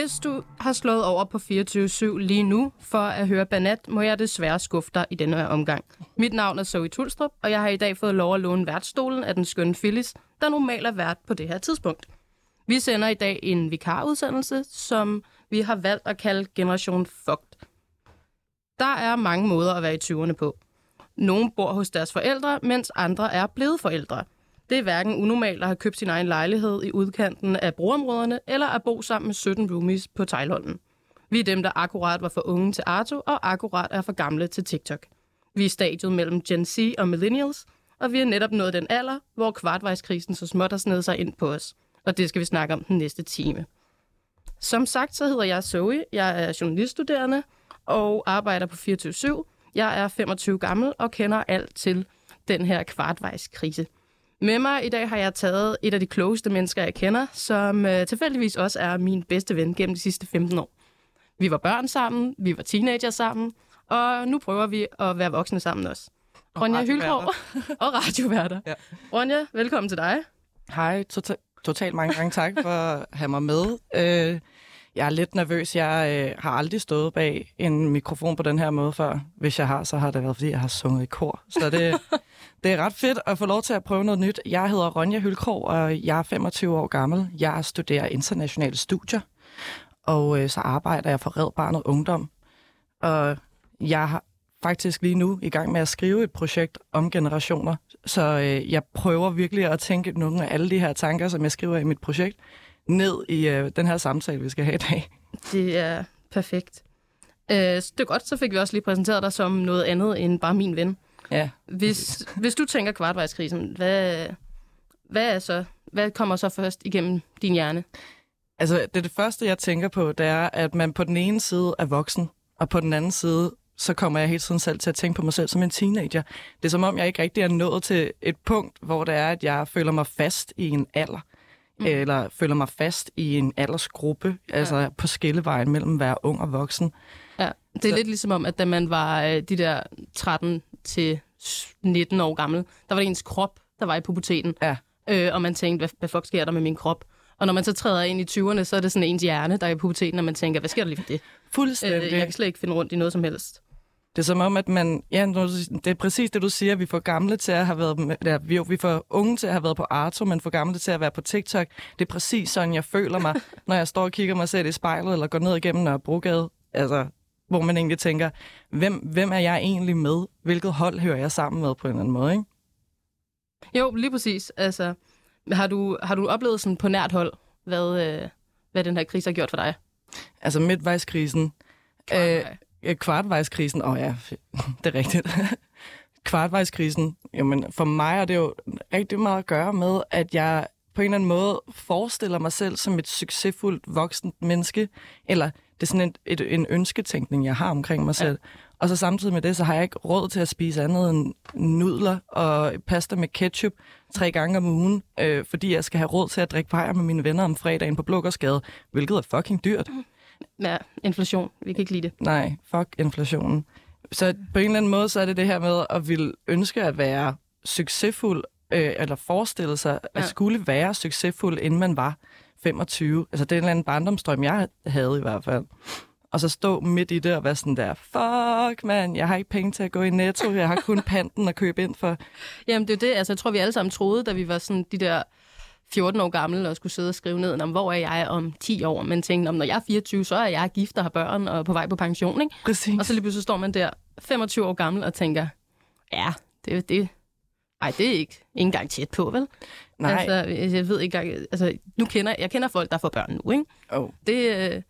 Hvis du har slået over på 24-7 lige nu for at høre Banat, må jeg desværre skuffe dig i denne her omgang. Mit navn er Zoe Tulstrup, og jeg har i dag fået lov at låne værtsstolen af den skønne Phyllis, der normalt er vært på det her tidspunkt. Vi sender i dag en vikarudsendelse, som vi har valgt at kalde Generation Fucked. Der er mange måder at være i 20'erne på. Nogle bor hos deres forældre, mens andre er blevet forældre. Det er hverken unormalt at have købt sin egen lejlighed i udkanten af broområderne, eller at bo sammen med 17 roomies på Thailanden. Vi er dem, der akkurat var for unge til Arto, og akkurat er for gamle til TikTok. Vi er stadiet mellem Gen Z og Millennials, og vi er netop nået den alder, hvor kvartvejskrisen så småt har snedet sig ind på os. Og det skal vi snakke om den næste time. Som sagt, så hedder jeg Zoe. Jeg er journaliststuderende og arbejder på 24 Jeg er 25 gammel og kender alt til den her kvartvejskrise. Med mig i dag har jeg taget et af de klogeste mennesker, jeg kender, som øh, tilfældigvis også er min bedste ven gennem de sidste 15 år. Vi var børn sammen, vi var teenager sammen, og nu prøver vi at være voksne sammen også. Og Ronja. Hylgaard og radioværter. Ja. Ronja, velkommen til dig. Hej, tota- totalt mange gange tak for at have mig med. Øh, jeg er lidt nervøs. Jeg øh, har aldrig stået bag en mikrofon på den her måde før. Hvis jeg har, så har det været, fordi jeg har sunget i kor. Så det, det er ret fedt at få lov til at prøve noget nyt. Jeg hedder Ronja Hylkrog, og jeg er 25 år gammel. Jeg studerer internationale studier, og øh, så arbejder jeg for Red Barnet Ungdom. Og jeg har faktisk lige nu i gang med at skrive et projekt om generationer. Så øh, jeg prøver virkelig at tænke nogle af alle de her tanker, som jeg skriver i mit projekt, ned i øh, den her samtale, vi skal have i dag. Det er perfekt. Øh, det er godt, så fik vi også lige præsenteret dig som noget andet end bare min ven. Ja, Hvis, hvis du tænker kvartvejskrisen, hvad, hvad, er så, hvad kommer så først igennem din hjerne? altså det, er det første, jeg tænker på, det er, at man på den ene side er voksen, og på den anden side, så kommer jeg hele tiden selv til at tænke på mig selv som en teenager. Det er som om, jeg ikke rigtig er nået til et punkt, hvor det er, at jeg føler mig fast i en alder. Mm. Eller føler mig fast i en aldersgruppe, altså ja. på skillevejen mellem at være ung og voksen. Ja, det er Så- lidt ligesom om, at da man var øh, de der 13 til 19 år gammel, der var det ens krop, der var i puberteten. Ja. Øh, og man tænkte, hvad, hvad fuck sker der med min krop? Og når man så træder ind i 20'erne, så er det sådan ens hjerne, der er i puberteten, og man tænker, hvad sker der lige for det? Fuldstændig. Øh, jeg kan slet ikke finde rundt i noget som helst. Det er som om, at man... Ja, det er præcis det, du siger. Vi får gamle til at have været... Ja, vi, vi får unge til at have været på Arto, men får gamle til at være på TikTok. Det er præcis sådan, jeg føler mig, når jeg står og kigger mig selv i spejlet, eller går ned igennem Nørrebrogade. Altså, hvor man egentlig tænker, hvem, hvem er jeg egentlig med? Hvilket hold hører jeg sammen med på en eller anden måde, ikke? Jo, lige præcis. Altså, har du, har du oplevet sådan på nært hold, hvad, øh, hvad den her krise har gjort for dig? Altså midtvejskrisen. Øh, kvartvejskrisen. Åh oh, ja, det er rigtigt. kvartvejskrisen. Jamen, for mig har det jo rigtig meget at gøre med, at jeg på en eller anden måde forestiller mig selv som et succesfuldt voksent menneske. Eller det er sådan en, et, en ønsketænkning, jeg har omkring mig selv. Og så samtidig med det, så har jeg ikke råd til at spise andet end nudler og pasta med ketchup tre gange om ugen, øh, fordi jeg skal have råd til at drikke bajer med mine venner om fredagen på Blågårdsgade, hvilket er fucking dyrt. Ja, inflation. Vi kan ikke lide det. Nej, fuck inflationen. Så på en eller anden måde, så er det det her med at ville ønske at være succesfuld, øh, eller forestille sig at Ja. skulle være succesfuld, inden man var 25. Altså det er en eller anden barndomsdrøm, jeg havde i hvert fald. Og så stå midt i det og være sådan der, fuck man, jeg har ikke penge til at gå i netto, jeg har kun panten at købe ind for. Jamen, det er det. Altså, jeg tror, vi alle sammen troede, da vi var sådan de der 14 år gamle og skulle sidde og skrive ned, om hvor er jeg om 10 år? Men tænkte, om når jeg er 24, så er jeg gift og har børn og på vej på pension, ikke? Præcis. Og så lige pludselig står man der 25 år gammel og tænker, ja, det er det. Ej, det er ikke, ikke engang tæt på, vel? Nej, Altså, jeg ved ikke engang, altså, nu kender, jeg kender folk, der får børn nu, ikke? oh. Det, øh,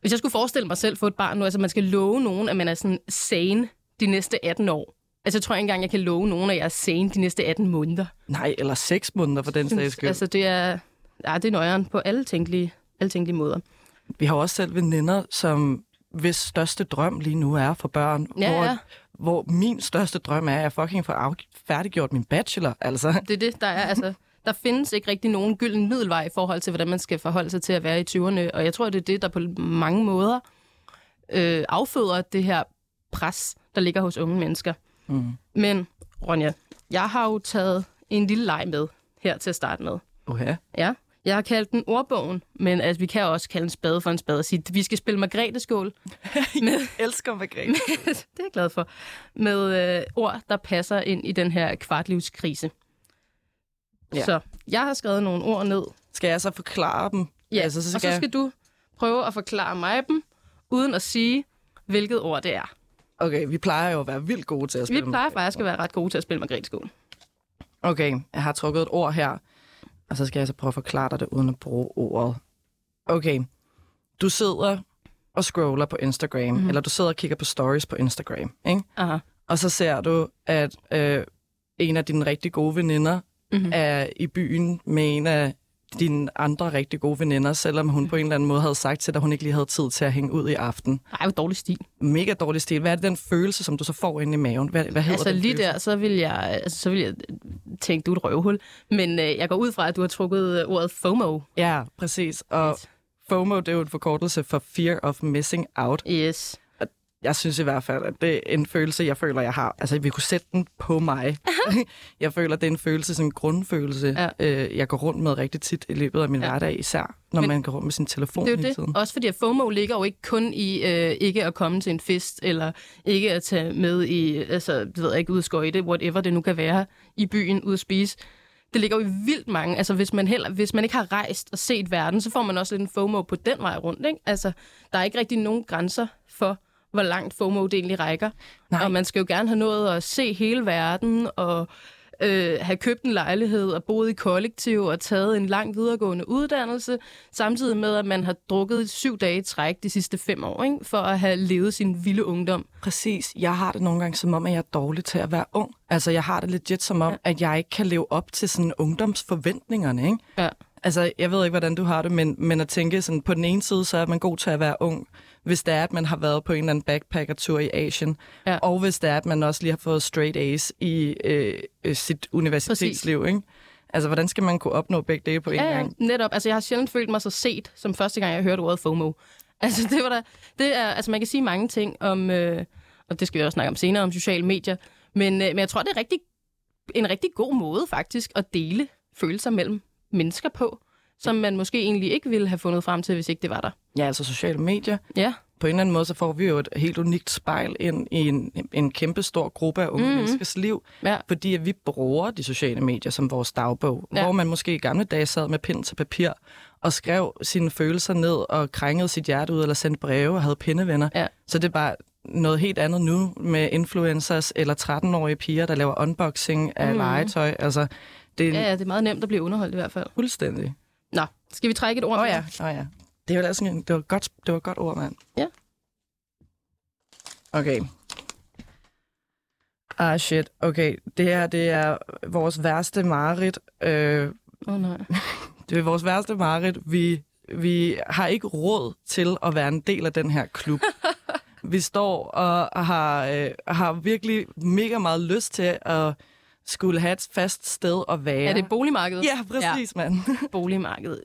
hvis jeg skulle forestille mig selv få et barn nu, altså man skal love nogen, at man er sådan sane de næste 18 år. Altså jeg tror ikke engang, jeg kan love nogen, at jeg er sane de næste 18 måneder. nej, eller seks måneder for den sags skyld. Altså det er, ja, det er nøjeren på alle tænkelige, alle tænkelige måder. Vi har også selv veninder, som hvis største drøm lige nu er for børn. Ja, hvor, ja. hvor min største drøm er, at jeg fucking får af, færdiggjort min bachelor. Altså, Det er det, der er. Altså, der findes ikke rigtig nogen gylden middelvej i forhold til, hvordan man skal forholde sig til at være i 20'erne. Og jeg tror, det er det, der på mange måder øh, afføder det her pres, der ligger hos unge mennesker. Mm. Men, Ronja, jeg har jo taget en lille leg med her til at starte med. okay. Ja, Jeg har kaldt den ordbogen, men altså, vi kan også kalde en spade for en spade og sige, vi skal spille Margrethe-skål. Jeg elsker Margrethe. det er jeg glad for. Med øh, ord, der passer ind i den her kvartlivskrise. Ja. Så jeg har skrevet nogle ord ned. Skal jeg så forklare dem? Ja, Altså, så og skal så skal du prøve at forklare mig dem, uden at sige, hvilket ord det er. Okay, vi plejer jo at være vildt gode til at Vi spille plejer faktisk at være ret gode til at spille Margrethe-skål. Okay, jeg har trukket et ord her, og så skal jeg så prøve at forklare dig det uden at bruge ordet. Okay, du sidder og scroller på Instagram, mm-hmm. eller du sidder og kigger på stories på Instagram, ikke? Aha. og så ser du, at øh, en af dine rigtig gode veninder Mhm. mm-hmm. er i byen med en af dine andre rigtig gode veninder, selvom hun på en eller anden måde havde sagt til dig, at hun ikke lige havde tid til at hænge ud i aften. Ej, hvor dårlig stil. Mega dårlig stil. Hvad er det den følelse, som du så får inde i maven? Hvad, hvad hedder Altså lige følelse? der, så vil jeg, altså, så vil jeg tænke, du er et røvhul. Men øh, jeg går ud fra, at du har trukket øh, ordet FOMO. Ja, præcis. Og FOMO, det er jo en forkortelse for Fear of Missing Out. Yes. Jeg synes i hvert fald, at det er en følelse, jeg føler, jeg har. Altså, vi kunne sætte den på mig. jeg føler, det er en følelse, sådan en grundfølelse, Ja. øh, jeg går rundt med rigtig tit i løbet af min Ja. hverdag, især når Men man går rundt med sin telefon Det er jo hele det. tiden. Også fordi at FOMO ligger jo ikke kun i øh, ikke at komme til en fest, eller ikke at tage med i, altså, det ved jeg ikke, ud at skøjte, whatever det nu kan være, i byen, ud at spise. Det ligger jo i vildt mange. Altså, hvis man, heller, hvis man ikke har rejst og set verden, så får man også lidt en FOMO på den vej rundt. Ikke? Altså, der er ikke rigtig nogen grænser for, hvor langt FOMO det egentlig rækker. Nej. Og man skal jo gerne have nået at se hele verden, og øh, have købt en lejlighed og boet i kollektiv og taget en lang videregående uddannelse, samtidig med, at man har drukket syv dage i træk de sidste fem år, ikke? for at have levet sin vilde ungdom. Præcis. Jeg har det nogle gange som om, at jeg er dårlig til at være ung. Altså, jeg har det legit som om, ja. at jeg ikke kan leve op til sådan ungdomsforventningerne, ikke? Ja. Altså, jeg ved ikke, hvordan du har det, men, men at tænke sådan, på den ene side, så er man god til at være ung, hvis det er, at man har været på en eller anden backpackertur i Asien, Ja. og hvis det er, at man også lige har fået straight A's i øh, øh, sit universitetsliv, ikke? Altså, hvordan skal man kunne opnå begge dele på en Ja, ja, gang? netop. Altså, jeg har sjældent følt mig så set, som første gang, jeg hørte ordet FOMO. Altså, det var der, det er, altså, man kan sige mange ting om, øh, og det skal vi også snakke om senere, om sociale medier, men, øh, men jeg tror, det er rigtig, en rigtig god måde faktisk at dele følelser mellem mennesker på, som man måske egentlig ikke ville have fundet frem til, hvis ikke det var der. Ja, altså sociale medier. Ja, På en eller anden måde, så får vi jo et helt unikt spejl ind i en, en kæmpe stor gruppe af unge Mhm. mm. menneskers liv, ja, fordi at vi bruger de sociale medier som vores dagbog, Ja. hvor man måske i gamle dage sad med pind til papir og skrev sine følelser ned og krængede sit hjerte ud eller sendte breve og havde pindevenner. Ja. Så det er bare noget helt andet nu med influencers eller 13-årige piger, der laver unboxing af mm. legetøj. Altså, det er ja, ja, det er meget nemt at blive underholdt i hvert fald. fuldstændig. Skal vi trække et ord? Åh oh, ja, oh, ja. Det var, altså, en- det var, godt, det var et godt ord, mand. Ja. Okay. Ah, shit. Okay, det her, det er vores værste mareridt. Øh, Åh, oh, nej. det er vores værste mareridt. Vi, vi har ikke råd til at være en del af den her klub. vi står og har, øh, har virkelig mega meget lyst til at skulle have et fast sted at være. Er det boligmarkedet? Ja, præcis, ja. mand. Boligmarkedet.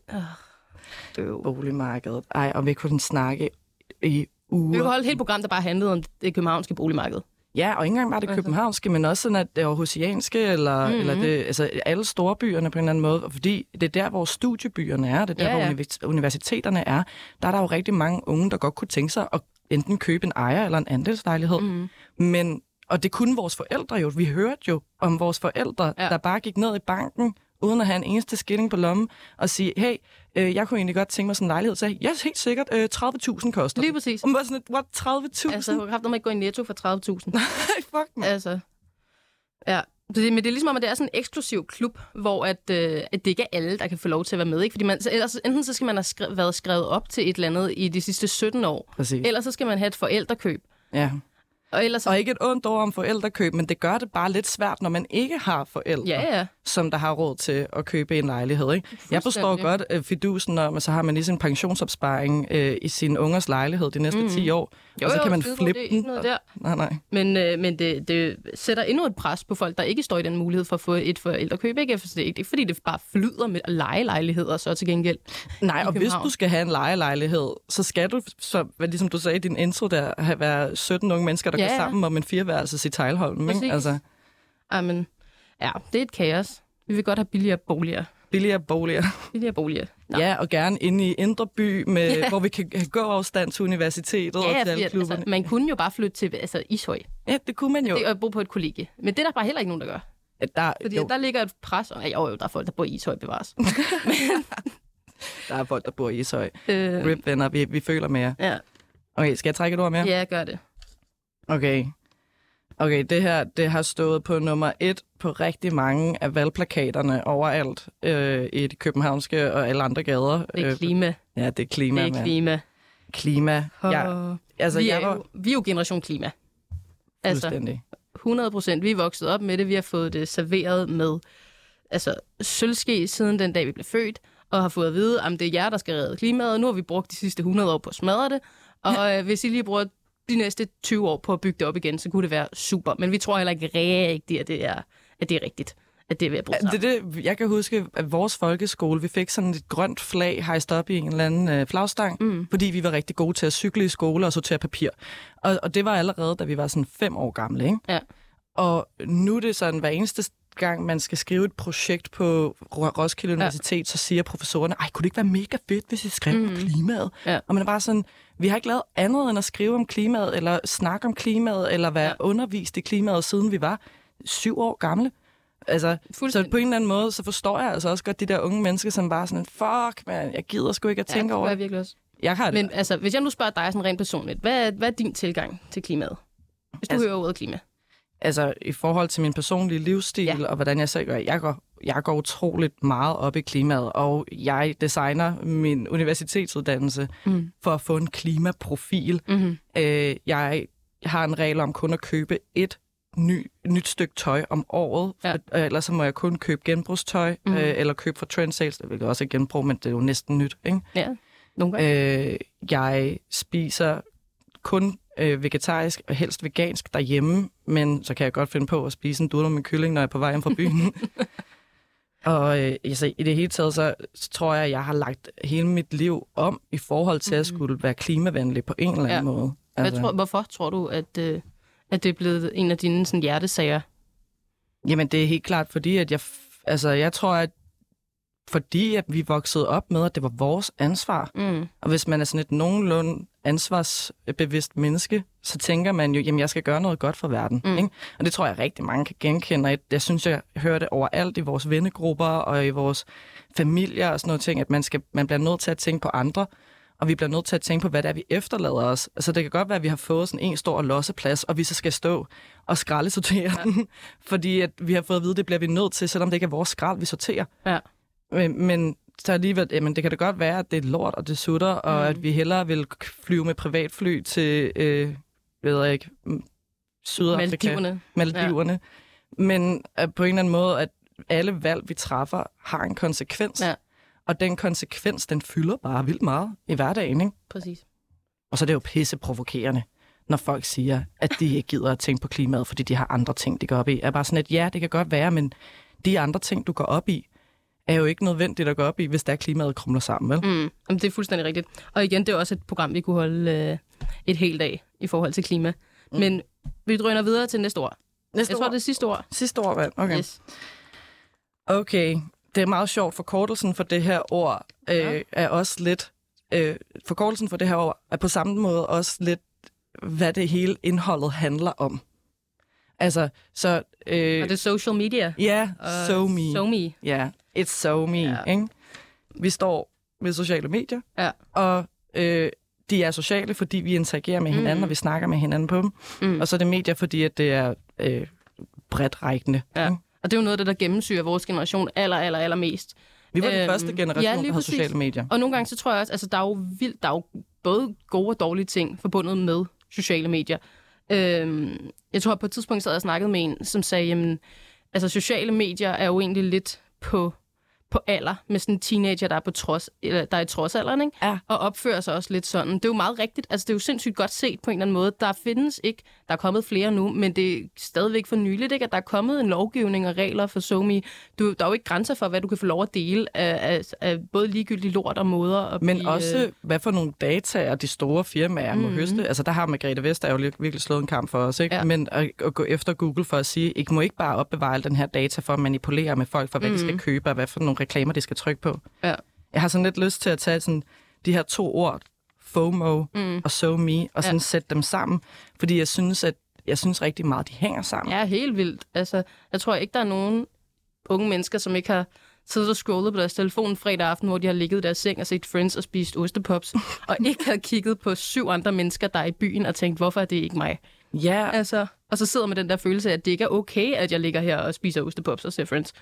Øh. Boligmarkedet. Ej, og vi kunne snakke i uger. Vi kunne holde et helt program, der bare handlede om det københavnske boligmarked. Ja, og ikke engang bare det Altså. københavnske, men også sådan, at det aarhusianske, eller, Mhm. mm-hmm. eller det, altså alle store byerne på en eller anden måde, fordi det er der, hvor studiebyerne er, det er der, Ja, ja, hvor univers- universiteterne er. Der er der jo rigtig mange unge, der godt kunne tænke sig at enten købe en ejer eller en andelslejlighed. Mm. Men, og det kunne vores forældre jo. Vi hørte jo om vores forældre, Ja. ja. der bare gik ned i banken, uden at have en eneste skilling på lommen, og sige, hey, øh, jeg kunne egentlig godt tænke mig sådan en lejlighed. Så jeg, yes, helt sikkert, øh, 30.000 koster Lige den." præcis. Og man var sådan, what, 30.000? Altså, jeg har ikke gå i netto for 30.000. Nej, fuck, man. altså, ja. Det, men det er ligesom om, at det er sådan en eksklusiv klub, hvor at, øh, at det ikke er alle, der kan få lov til at være med. Ikke? Fordi man, så ellers, enten så skal man have skrevet, været skrevet op til et eller andet i de sidste 17 år, Præcis. eller så skal man have et forældrekøb. Ja. Og ellers Og ikke et ondt ord om forældrekøb, men det gør det bare lidt svært, når man ikke har forældre, ja, ja. som der har råd til at købe en lejlighed. Ikke? Jeg forstår godt øh, fidusen om, at så har man lige sin pensionsopsparing øh, i sin ungers lejlighed de næste Mhm. 10 år, Jo, og så jo, kan man flippe den. Noget Og, der. nej, nej. Men, øh, men det, det sætter endnu et pres på folk, der ikke står i den mulighed for at få et forældrekøb. Ikke, For det er ikke fordi, det bare flyder med at lege lejligheder så til gengæld. Nej, og hvis du skal have en lejelejlighed, så skal du, så, ligesom du sagde i din intro, der have været 17 unge mennesker, der Ja, går sammen om en fireværelses i Tejlholm. Ikke? Altså, Amen, ja, det er et kaos. Vi vil godt have billigere boliger. Billigere boliger. Billigere boliger. Nå. Ja, og gerne inde i Indre By, med, hvor vi kan have gåafstand til universitetet og til Ja, alle at, klubberne. altså, man kunne jo bare flytte til altså, Ishøj Ja, det kunne man jo. det, og bo på et kollegie. Men det er der bare heller ikke nogen, der gør. Der, Fordi jo, der ligger et pres. Og, jo, jo, der er folk, der bor i Ishøj bevares. der er folk, der bor i Ishøj. øh, Rip, venner, vi, vi føler mere. ja. Okay, skal jeg trække et ord mere? ja, gør det. Okay. Okay, det her det har stået på nummer et på rigtig mange af valgplakaterne overalt øh, i de københavnske og alle andre gader. Det er Øh, klima. ja, det er klima, Det er klima. Klima. Ja, altså, vi, er jeg var vi er jo generation klima. Altså, fuldstændig. 100 procent. Vi er vokset op med det. Vi har fået det serveret med altså, sølvske siden den dag, vi blev født, og har fået at vide, at det er jer, der skal redde klimaet. Nu har vi brugt de sidste 100 år på at smadre det, og øh, hvis I lige bruger de næste 20 år på at bygge det op igen, så kunne det være super. Men vi tror heller ikke rigtigt, at det er, at det er rigtigt, at det er ved at bruge Det det, jeg kan huske, at vores folkeskole, vi fik sådan et grønt flag hejst op i en eller anden øh, flagstang, mm. fordi vi var rigtig gode til at cykle i skole og sortere papir. Og, og det var allerede, da vi var sådan fem år gamle, ikke? Ja. Og nu er det sådan, hver eneste gang, man skal skrive et projekt på Ro- Roskilde Universitet, så siger professorerne, ej, kunne det ikke være mega fedt, hvis I skrev mm. klimaet? Ja. Og man er bare sådan, vi har ikke lavet andet end at skrive om klimaet, eller snakke om klimaet, eller være ja. undervist i klimaet, siden vi var syv år gamle. Altså, så på en eller anden måde, så forstår jeg altså også godt de der unge mennesker, som bare sådan, fuck, man, jeg gider sgu ikke at Ja, tænke det over gør det. jeg virkelig også. Jeg har det. Men altså, hvis jeg nu spørger dig sådan rent personligt, hvad er, hvad er din tilgang til klimaet? Hvis du Altså- hører ordet klima. altså i forhold til min personlige livsstil, Ja. ja. og hvordan jeg selv gør, jeg går, jeg går utroligt meget op i klimaet, og jeg designer min universitetsuddannelse Mm. for at få en klimaprofil. Mm-hmm. Øh, jeg har en regel om kun at købe et ny, nyt stykke tøj om året, Ja. øh, ellers så må jeg kun købe genbrugstøj, Mhm. øh, eller købe fra Trend Sales, det vil også er genbrug, men det er jo næsten nyt. Ikke? Ja, nogle gange. Øh, jeg spiser kun øh, vegetarisk og helst vegansk derhjemme, men så kan jeg godt finde på at spise en dutter med kylling, når jeg er på vej hjem fra byen. og øh, altså, i det hele taget, så, så tror jeg, at jeg har lagt hele mit liv om i forhold til at skulle være klimavenlig på en eller anden Ja. måde. Hvad tror, hvorfor tror du, at, øh, at det er blevet en af dine sådan, hjertesager? Jamen, det er helt klart, fordi at jeg, altså, jeg tror, at fordi at vi voksede op med, at det var vores ansvar, Mm. Og hvis man er sådan et nogenlunde ansvarsbevidst menneske, så tænker man jo, jamen jeg skal gøre noget godt for verden. Mm. Ikke? Og det tror jeg rigtig mange kan genkende. Jeg synes, jeg hører det overalt i vores vennegrupper og i vores familier og sådan noget ting, at man, skal, man bliver nødt til at tænke på andre, og vi bliver nødt til at tænke på, hvad det er, vi efterlader os. Altså det kan godt være, at vi har fået sådan en stor losseplads, og vi så skal stå og skraldesortere ja. den, fordi at vi har fået at vide, at det bliver vi nødt til, selvom det ikke er vores skrald, vi sorterer. Ja. Men, men så alligevel, jamen, det kan da godt være, at det er lort, og det sutter, og Mm. at vi hellere vil flyve med privatfly til, øh, ved jeg ikke, mm, Sydafrika, Maldiverne. Maldiverne. Ja. Men at på en eller anden måde, at alle valg, vi træffer, har en konsekvens. Ja. Og den konsekvens, den fylder bare vildt meget i hverdagen, ikke? Præcis. Og så er det jo pisse provokerende, når folk siger, at de ikke gider at tænke på klimaet, fordi de har andre ting, de går op i. Er bare sådan, at ja, det kan godt være, men de andre ting, du går op i, er jo ikke nødvendigt at gå op i, hvis der klimaet krumler sammen, vel? Mm. Jamen, det er fuldstændig rigtigt. Og igen, det er også et program, vi kunne holde øh, et helt dag i forhold til klima. Mm. Men vi drøner videre til næste ord. Næste Jeg tror, det er sidste ord. Sidste ord, hvad? Okay. Yes. Okay, det er meget sjovt. Forkortelsen for det her ord øh, Ja. er også lidt... Øh, forkortelsen for det her ord er på samme måde også lidt, hvad det hele indholdet handler om. Altså, så... Øh, Og det er social media. Ja, me. So me. Ja, it's so me, Ja. ikke? Vi står ved sociale medier, Ja. og øh, de er sociale, fordi vi interagerer med hinanden, Mm. og vi snakker med hinanden på dem. Mm. Og så er det medier, fordi at det er øh, bredt rækkende. Ja. ikke? Og det er jo noget af det, der gennemsyrer vores generation aller, aller, aller mest. Vi var den Øhm, første generation, ja, der præcis. sociale medier. Og nogle gange, så tror jeg også, altså der er jo vildt, der er jo både gode og dårlige ting forbundet med sociale medier. Øhm, jeg tror, på et tidspunkt sad jeg og snakkede med en, som sagde, jamen, altså sociale medier er jo egentlig lidt på, på alder med sådan en teenager, der er, på trods, eller, der er i trodsalderen, ikke? Ja. og opfører sig også lidt sådan. Det er jo meget rigtigt. Altså, det er jo sindssygt godt set på en eller anden måde. Der findes ikke, der er kommet flere nu, men det er stadigvæk for nyligt, ikke? at der er kommet en lovgivning og regler for SoMe. Du, der er jo ikke grænser for, hvad du kan få lov at dele af, af, af både ligegyldige lort og måder. At Men blive, også, øh, hvad for nogle data de store firmaer må Mhm. høste. Altså, der har Margrethe Vestager jo virkelig slået en kamp for os, ikke? Ja. Men at, at gå efter Google for at sige, I må ikke bare opbevare den her data for at manipulere med folk, for hvad mm. de skal Mhm. købe, og hvad for nogle nogle reklamer, de skal trykke på. Ja. Jeg har sådan lidt lyst til at tage sådan de her to ord, FOMO mm. og So Me, og sådan ja. sætte dem sammen, fordi jeg synes, at jeg synes rigtig meget, de hænger sammen. Ja, helt vildt. Altså, jeg tror ikke, der er nogen unge mennesker, som ikke har siddet og scrollet på deres telefon fredag aften, hvor de har ligget i deres seng og set Friends og spist ostepops, og ikke har kigget på syv andre mennesker, der er i byen, og tænkt, hvorfor er det ikke mig? Ja, Altså, og så sidder man med den der følelse af, at det ikke er okay, at jeg ligger her og spiser ostepops og ser Friends.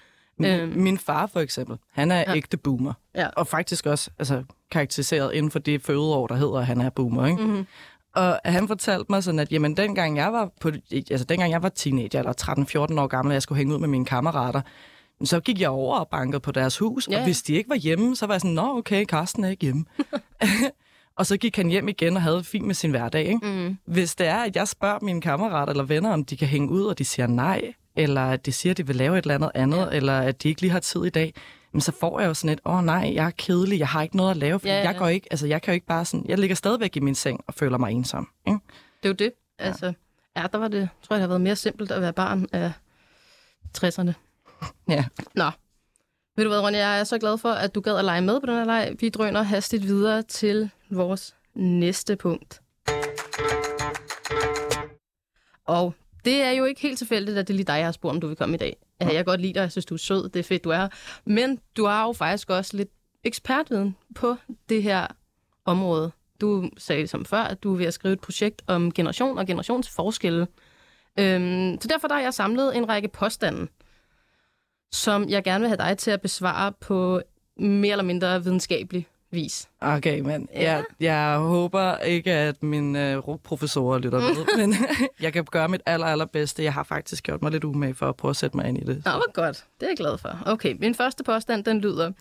Øhm. Min far for eksempel, han er ja. ægte boomer. Ja. Og faktisk også altså, karakteriseret inden for det fødeår, der hedder, at han er boomer. Ikke? Mm-hmm. Og han fortalte mig sådan, at jamen, dengang, jeg var på, altså, dengang jeg var teenager, eller 13-14 år gammel, og jeg skulle hænge ud med mine kammerater, så gik jeg over og bankede på deres hus, Ja. og hvis de ikke var hjemme, så var jeg sådan, nå okay, Karsten er ikke hjemme. og så gik han hjem igen og havde det fint med sin hverdag. Ikke? Mm. Hvis det er, at jeg spørger mine kammerater eller venner, om de kan hænge ud, og de siger nej, eller at de siger, at de vil lave et eller andet andet, ja. eller at de ikke lige har tid i dag, men så får jeg jo sådan et, åh oh, nej, jeg er kedelig, jeg har ikke noget at lave, fordi Ja, ja, ja. jeg går ikke, altså jeg kan jo ikke bare sådan, jeg ligger stadigvæk i min seng og føler mig ensom. Ikke? Det er jo det. Altså, ja, der var det, tror jeg, det har været mere simpelt at være barn af 60'erne. Ja. Nå. Ved du hvad, Ronja, jeg er så glad for, at du gad at lege med på den her leg. Vi drøner hastigt videre til vores næste punkt. Og det er jo ikke helt tilfældigt, at det er lige dig, jeg har spurgt, om du vil komme i dag. Ja, Jeg kan godt lide dig, jeg synes, du er sød, det er fedt, du er her. Men du har jo faktisk også lidt ekspertviden på det her område. Du sagde som før, at du er ved at skrive et projekt om generation og generationsforskelle. Øhm, så derfor der har jeg samlet en række påstande, som jeg gerne vil have dig til at besvare på mere eller mindre videnskabelig vis. Okay, men Ja. jeg, jeg håber ikke, at mine øh, professorer lytter med, men jeg kan gøre mit aller, allerbedste. Jeg har faktisk gjort mig lidt umage for at prøve at sætte mig ind i det. Nå, hvor godt. Det er jeg glad for. Okay, min første påstand, den lyder,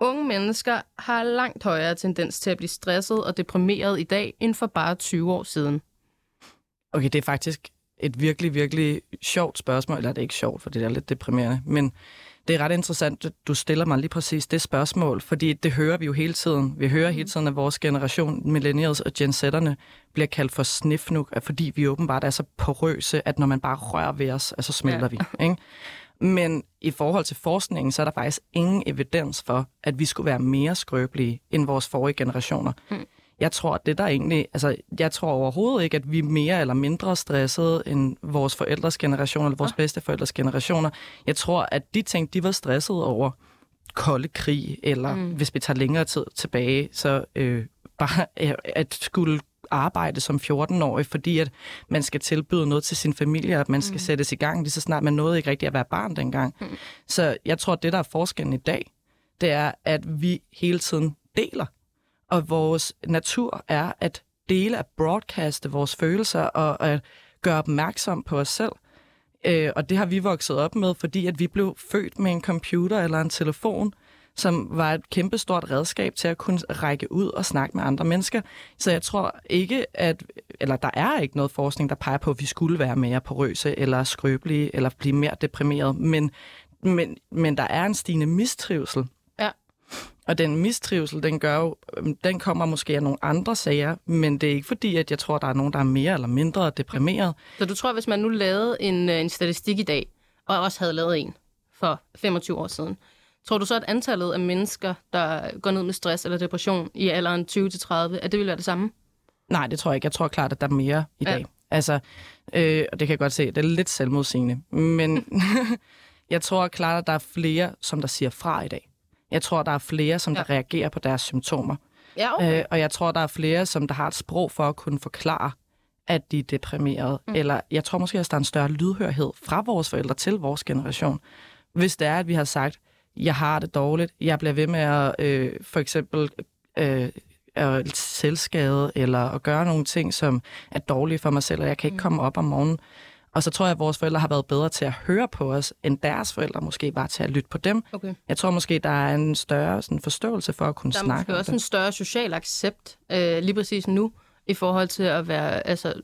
unge mennesker har langt højere tendens til at blive stresset og deprimeret i dag, end for bare 20 år siden. Okay, det er faktisk et virkelig, virkelig sjovt spørgsmål. Eller det er ikke sjovt, for det er lidt deprimerende. Men det er ret interessant, at du stiller mig lige præcis det spørgsmål, fordi det hører vi jo hele tiden. Vi hører hele tiden, at vores generation, millennials og Gen Z'erne, bliver kaldt for snifnuk, fordi vi åbenbart er så porøse, at når man bare rører ved os, så smelter Ja. vi. Ikke? Men i forhold til forskningen, så er der faktisk ingen evidens for, at vi skulle være mere skrøbelige end vores forrige generationer. Mm. Jeg tror, at det der egentlig, altså, jeg tror overhovedet ikke, at vi er mere eller mindre stressede end vores forældres generation eller vores Ah. bedsteforældres generationer. Jeg tror, at de ting, de var stressede over kolde krig, eller Mm. hvis vi tager længere tid tilbage, så øh, bare øh, at skulle arbejde som 14-årig, fordi at man skal tilbyde noget til sin familie, at man skal Mm. sættes i gang lige så snart man nåede ikke rigtig at være barn dengang. Mm. Så jeg tror, at det, der er forskellen i dag, det er, at vi hele tiden deler. Og vores natur er at dele, at broadcaste vores følelser og at gøre opmærksom på os selv. Øh, og det har vi vokset op med, fordi at vi blev født med en computer eller en telefon, som var et kæmpestort redskab til at kunne række ud og snakke med andre mennesker. Så jeg tror ikke, at, eller der er ikke noget forskning, der peger på, at vi skulle være mere porøse eller skrøbelige eller blive mere deprimeret. Men, men, men der er en stigende mistrivsel. Ja. Og den mistrivsel, den gør jo, øhm, den kommer måske af nogle andre sager, men det er ikke fordi, at jeg tror, der er nogen, der er mere eller mindre deprimeret. Så du tror, hvis man nu lavede en, øh, en statistik i dag, og også havde lavet en for 25 år siden, tror du så, at antallet af mennesker, der går ned med stress eller depression i alderen 20-30, at det vil være det samme? Nej, det tror jeg ikke. Jeg tror klart, at der er mere i Ja. dag. Altså, øh, og det kan jeg godt se, det er lidt selvmodsigende. Men jeg tror klart, at der er flere, som der siger fra i dag. Jeg tror, der er flere, som Ja. der reagerer på deres symptomer. Ja, okay. Øh, og jeg tror, der er flere, som der har et sprog for at kunne forklare, at de er deprimerede. Mm. Eller jeg tror måske også, der er en større lydhørhed fra vores forældre til vores generation. Hvis det er, at vi har sagt, jeg har det dårligt, jeg bliver ved med at øh, for eksempel øh, at selvskade, eller at gøre nogle ting, som er dårlige for mig selv, og jeg kan ikke komme op om morgenen. Og så tror jeg, at vores forældre har været bedre til at høre på os, end deres forældre måske var til at lytte på dem. okay. Jeg tror måske, der er en større sådan, forståelse for at kunne Der er snakke måske om også det. en større social accept øh, lige præcis nu, i forhold til at være altså,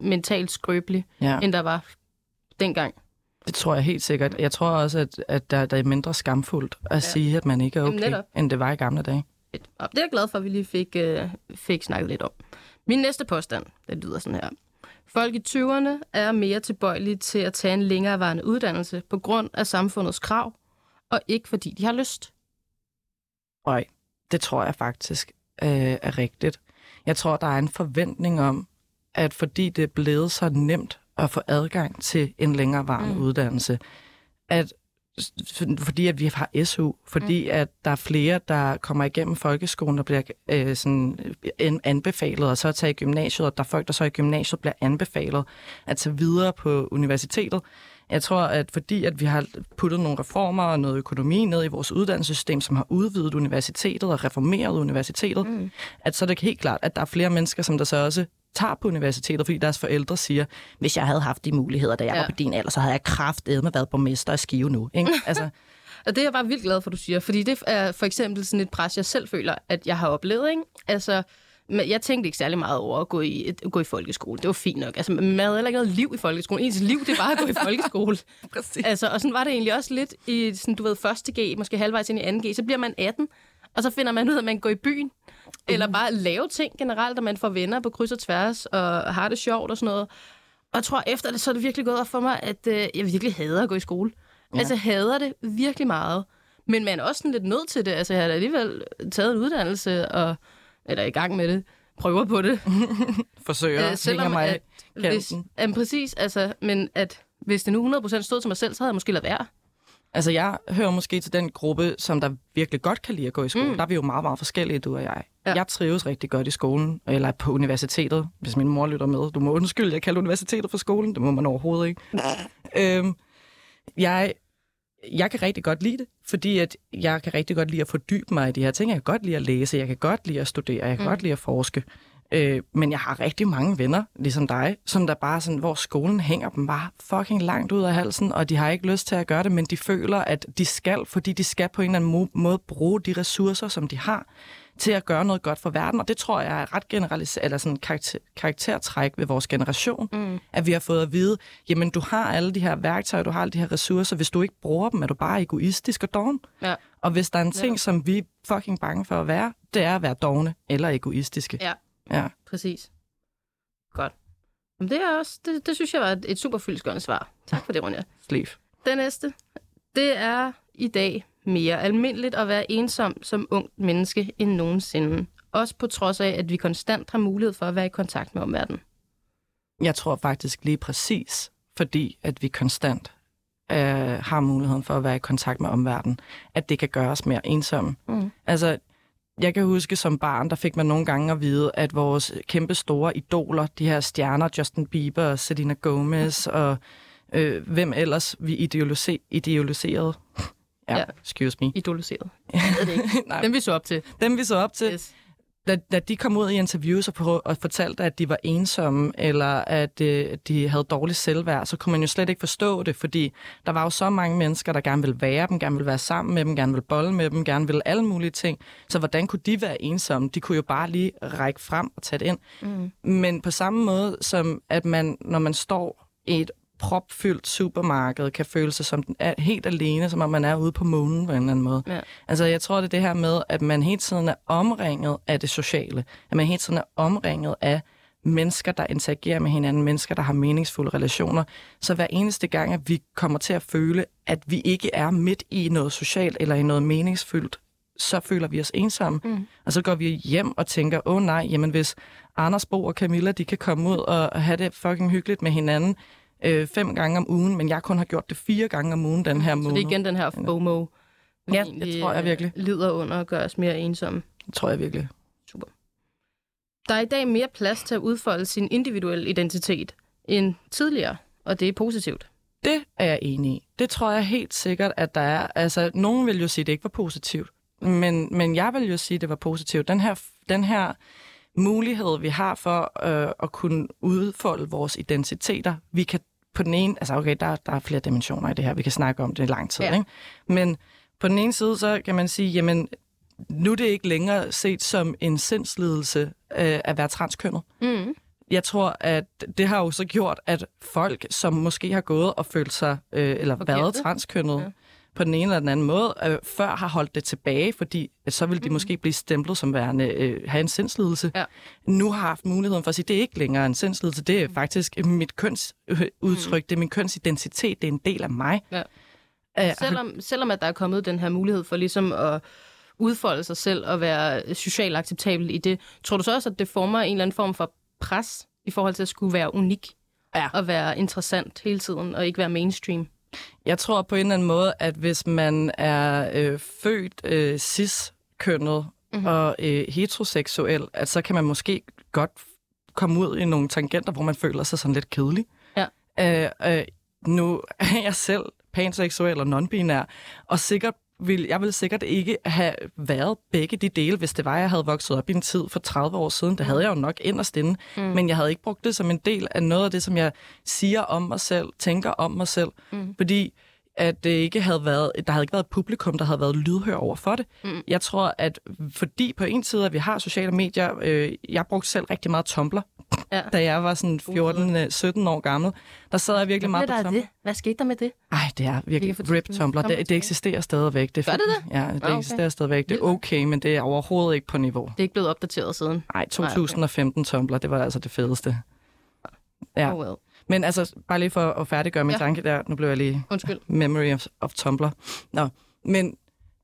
mentalt skrøbelig, Ja. end der var dengang. Det tror jeg helt sikkert. Jeg tror også, at, at der, der er mindre skamfuldt at Ja. sige, at man ikke er Jamen, okay, netop. end det var i gamle dage. Og det er jeg glad for, at vi lige fik, øh, fik snakket lidt om. Min næste påstand, det lyder sådan her. Folk i 20'erne er mere tilbøjelige til at tage en længerevarende uddannelse på grund af samfundets krav, og ikke fordi de har lyst. Nej, det tror jeg faktisk øh, er rigtigt. Jeg tror, der er en forventning om, at fordi det er blevet så nemt at få adgang til en længerevarende mm. uddannelse, at fordi at vi har SU, fordi mm. at der er flere, der kommer igennem folkeskolen og bliver øh, sådan, øh, anbefalet, og så at tage i gymnasiet, og der er folk, der så i gymnasiet bliver anbefalet at tage videre på universitetet. Jeg tror, at fordi at vi har puttet nogle reformer og noget økonomi ned i vores uddannelsessystem, som har udvidet universitetet og reformeret universitetet, mm. at så er det helt klart, at der er flere mennesker, som der så også tager på universitetet, fordi deres forældre siger, hvis jeg havde haft de muligheder, da jeg ja. var på din alder, så havde jeg med været borgmester og skive nu. Ikke? Altså, og det er jeg bare vildt glad for, du siger, fordi det er for eksempel sådan et pres, jeg selv føler, at jeg har oplevet. Ikke? Altså, men jeg tænkte ikke særlig meget over at gå i, at gå i folkeskole. Det var fint nok. Altså, man havde heller ikke noget liv i folkeskolen. Ens liv, det var at gå i folkeskole. Præcis. Altså, og sådan var det egentlig også lidt i, sådan, du ved, første G, måske halvvejs ind i 2G. Så bliver man 18, og så finder man ud af, at man går i byen. Eller bare lave ting generelt, at man får venner på kryds og tværs, og har det sjovt og sådan noget. Og jeg tror, efter det, så er det virkelig gået op for mig, at øh, jeg virkelig hader at gå i skole. Ja. Altså, jeg hader det virkelig meget. Men man er også sådan lidt nødt til det. Altså, jeg har alligevel taget en uddannelse, og, eller i gang med det, prøver på det. Forsøger, øh, selvom mig at, hvis, jamen, præcis, altså, men at hvis det nu 100% stod til mig selv, så havde jeg måske lavet være. Altså, jeg hører måske til den gruppe, som der virkelig godt kan lide at gå i skole. Mm. Der er vi jo meget, meget forskellige, du og jeg. Ja. Jeg trives rigtig godt i skolen, eller på universitetet, hvis min mor lytter med. Du må undskylde, jeg kalder universitetet for skolen. Det må man overhovedet ikke. øhm, jeg, jeg kan rigtig godt lide det, fordi at jeg kan rigtig godt lide at fordybe mig i de her ting. Jeg kan godt lide at læse, jeg kan godt lide at studere, jeg kan mm. godt lide at forske. Øh, men jeg har rigtig mange venner, ligesom dig, som der bare sådan, hvor skolen hænger dem bare fucking langt ud af halsen, og de har ikke lyst til at gøre det, men de føler, at de skal, fordi de skal på en eller anden måde bruge de ressourcer, som de har, til at gøre noget godt for verden. Og det tror jeg er ret generaliseret, eller sådan karakter, karaktertræk ved vores generation, mm. at vi har fået at vide, jamen du har alle de her værktøjer, du har alle de her ressourcer, hvis du ikke bruger dem, er du bare egoistisk og doven. Ja. Og hvis der er en ting, ja. som vi er fucking bange for at være, det er at være dogne eller egoistiske. Ja. Ja. Præcis. Godt. Men det, er også, det, det synes jeg var et, et super fyldskørende svar. Tak for det, Ronja. Sleeve. Den næste. Det er i dag mere almindeligt at være ensom som ung menneske end nogensinde. Også på trods af, at vi konstant har mulighed for at være i kontakt med omverdenen. Jeg tror faktisk lige præcis, fordi at vi konstant øh, har muligheden for at være i kontakt med omverdenen, at det kan gøre os mere ensomme. Mm. Altså, jeg kan huske som barn, der fik man nogle gange at vide, at vores kæmpe store idoler, de her stjerner, Justin Bieber, Selena Gomez og øh, hvem ellers vi ideolise- idealiserede. ja, ja, excuse me. Idoliseret. Jeg ved det ikke. Dem vi så op til. Dem vi så op til. Yes da, da de kom ud i interviews og, på, og fortalte, at de var ensomme, eller at øh, de havde dårligt selvværd, så kunne man jo slet ikke forstå det, fordi der var jo så mange mennesker, der gerne ville være dem, gerne ville være sammen med dem, gerne ville bolle med dem, gerne ville alle mulige ting. Så hvordan kunne de være ensomme? De kunne jo bare lige række frem og tage det ind. Mm. Men på samme måde som, at man, når man står i et propfyldt supermarked kan føle sig som er helt alene, som om man er ude på månen på en eller anden måde. Ja. Altså, jeg tror, det er det her med, at man hele tiden er omringet af det sociale. At man hele tiden er omringet af mennesker, der interagerer med hinanden, mennesker, der har meningsfulde relationer. Så hver eneste gang, at vi kommer til at føle, at vi ikke er midt i noget socialt eller i noget meningsfyldt, så føler vi os ensomme. Mm. Og så går vi hjem og tænker, åh oh, nej, jamen hvis Anders Bo og Camilla, de kan komme ud og have det fucking hyggeligt med hinanden, øh, fem gange om ugen, men jeg kun har gjort det fire gange om ugen den her måned. Så det er igen den her FOMO, ja, det tror jeg virkelig. Øh, lider under at gøre os mere ensomme. Det tror jeg virkelig. Super. Der er i dag mere plads til at udfolde sin individuelle identitet end tidligere, og det er positivt. Det er jeg enig i. Det tror jeg helt sikkert, at der er. Altså, nogen vil jo sige, at det ikke var positivt. Men, men jeg vil jo sige, at det var positivt. Den her, den her mulighed, vi har for øh, at kunne udfolde vores identiteter. Vi kan på den ene, altså okay, der, der er flere dimensioner i det her, vi kan snakke om det i lang tid, ja. ikke? men på den ene side, så kan man sige, jamen, nu er det ikke længere set som en sindslidelse øh, at være transkønnet. Mm. Jeg tror, at det har jo så gjort, at folk, som måske har gået og følt sig, øh, eller okay. været transkønnet, ja på den ene eller den anden måde, øh, før har holdt det tilbage, fordi øh, så vil de mm-hmm. måske blive stemplet som værende, øh, have en sindslidelse. Ja. Nu har haft muligheden for at sige, det er ikke længere en sindslidelse, det er faktisk mit kønsudtryk, mm. det er min kønsidentitet, det er en del af mig. Ja. Ja, Selvom, selvom at der er kommet den her mulighed for ligesom at udfolde sig selv og være socialt acceptabel i det, tror du så også, at det former en eller anden form for pres i forhold til at skulle være unik Ja. og være interessant hele tiden og ikke være mainstream? Jeg tror på en eller anden måde, at hvis man er øh, født øh, cis-kønnet mm-hmm. og øh, heteroseksuel, at så kan man måske godt komme ud i nogle tangenter, hvor man føler sig sådan lidt kedelig. Ja. Øh, øh, nu er jeg selv panseksuel og non-binær, og sikkert vil, jeg ville sikkert ikke have været begge de dele, hvis det var, jeg havde vokset op i en tid for 30 år siden. Det havde jeg jo nok inderst inde, mm. men jeg havde ikke brugt det som en del af noget af det, som jeg siger om mig selv, tænker om mig selv, mm. fordi at det ikke havde været, der havde ikke været et publikum, der havde været lydhør over for det. Mm. Jeg tror, at fordi på en side, at vi har sociale medier, øh, jeg brugte selv rigtig meget Tumblr, Ja. da jeg var sådan 14-17 år gammel. Der sad jeg virkelig meget på Tumblr. det? Hvad skete der med det? Ej, det er Vi virkelig få rip det- Tumblr. Det, det eksisterer stadigvæk. Det Gør det fint. Ja, det Ah, okay. eksisterer stadigvæk. Det er okay, men det er overhovedet ikke på niveau. Det er ikke blevet opdateret siden. Nej, 2015 Tumblr, det var altså det fedeste. Ja. Oh well. Men altså, bare lige for at færdiggøre min Ja. tanke der. Nu blev jeg lige Undskyld. memory of, of Tumblr. Nå, men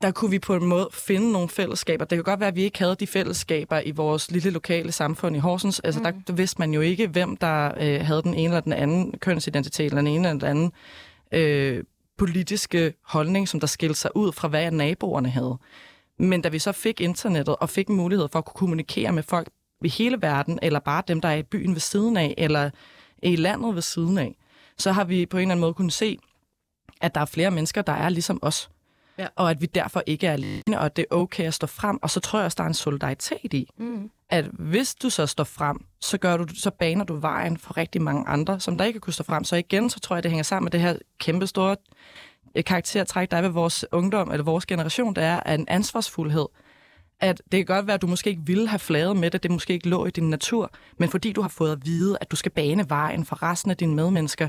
der kunne vi på en måde finde nogle fællesskaber. Det kan godt være, at vi ikke havde de fællesskaber i vores lille lokale samfund i Horsens. Altså, mm. der, der vidste man jo ikke, hvem der øh, havde den ene eller den anden kønsidentitet, eller den ene eller den anden øh, politiske holdning, som der skilte sig ud fra, hvad naboerne havde. Men da vi så fik internettet og fik mulighed for at kunne kommunikere med folk i hele verden, eller bare dem, der er i byen ved siden af, eller i landet ved siden af, så har vi på en eller anden måde kunnet se, at der er flere mennesker, der er ligesom os. Ja. Og at vi derfor ikke er alene, og at det er okay at stå frem. Og så tror jeg også, der er en solidaritet i, Mm. at hvis du så står frem, så, gør du, så baner du vejen for rigtig mange andre, som der ikke kunne stå frem. Så igen, så tror jeg, det hænger sammen med det her kæmpe store øh, karaktertræk, der er ved vores ungdom, eller vores generation, der er en ansvarsfuldhed. At det kan godt være, at du måske ikke ville have flaget med det, det måske ikke lå i din natur, men fordi du har fået at vide, at du skal bane vejen for resten af dine medmennesker,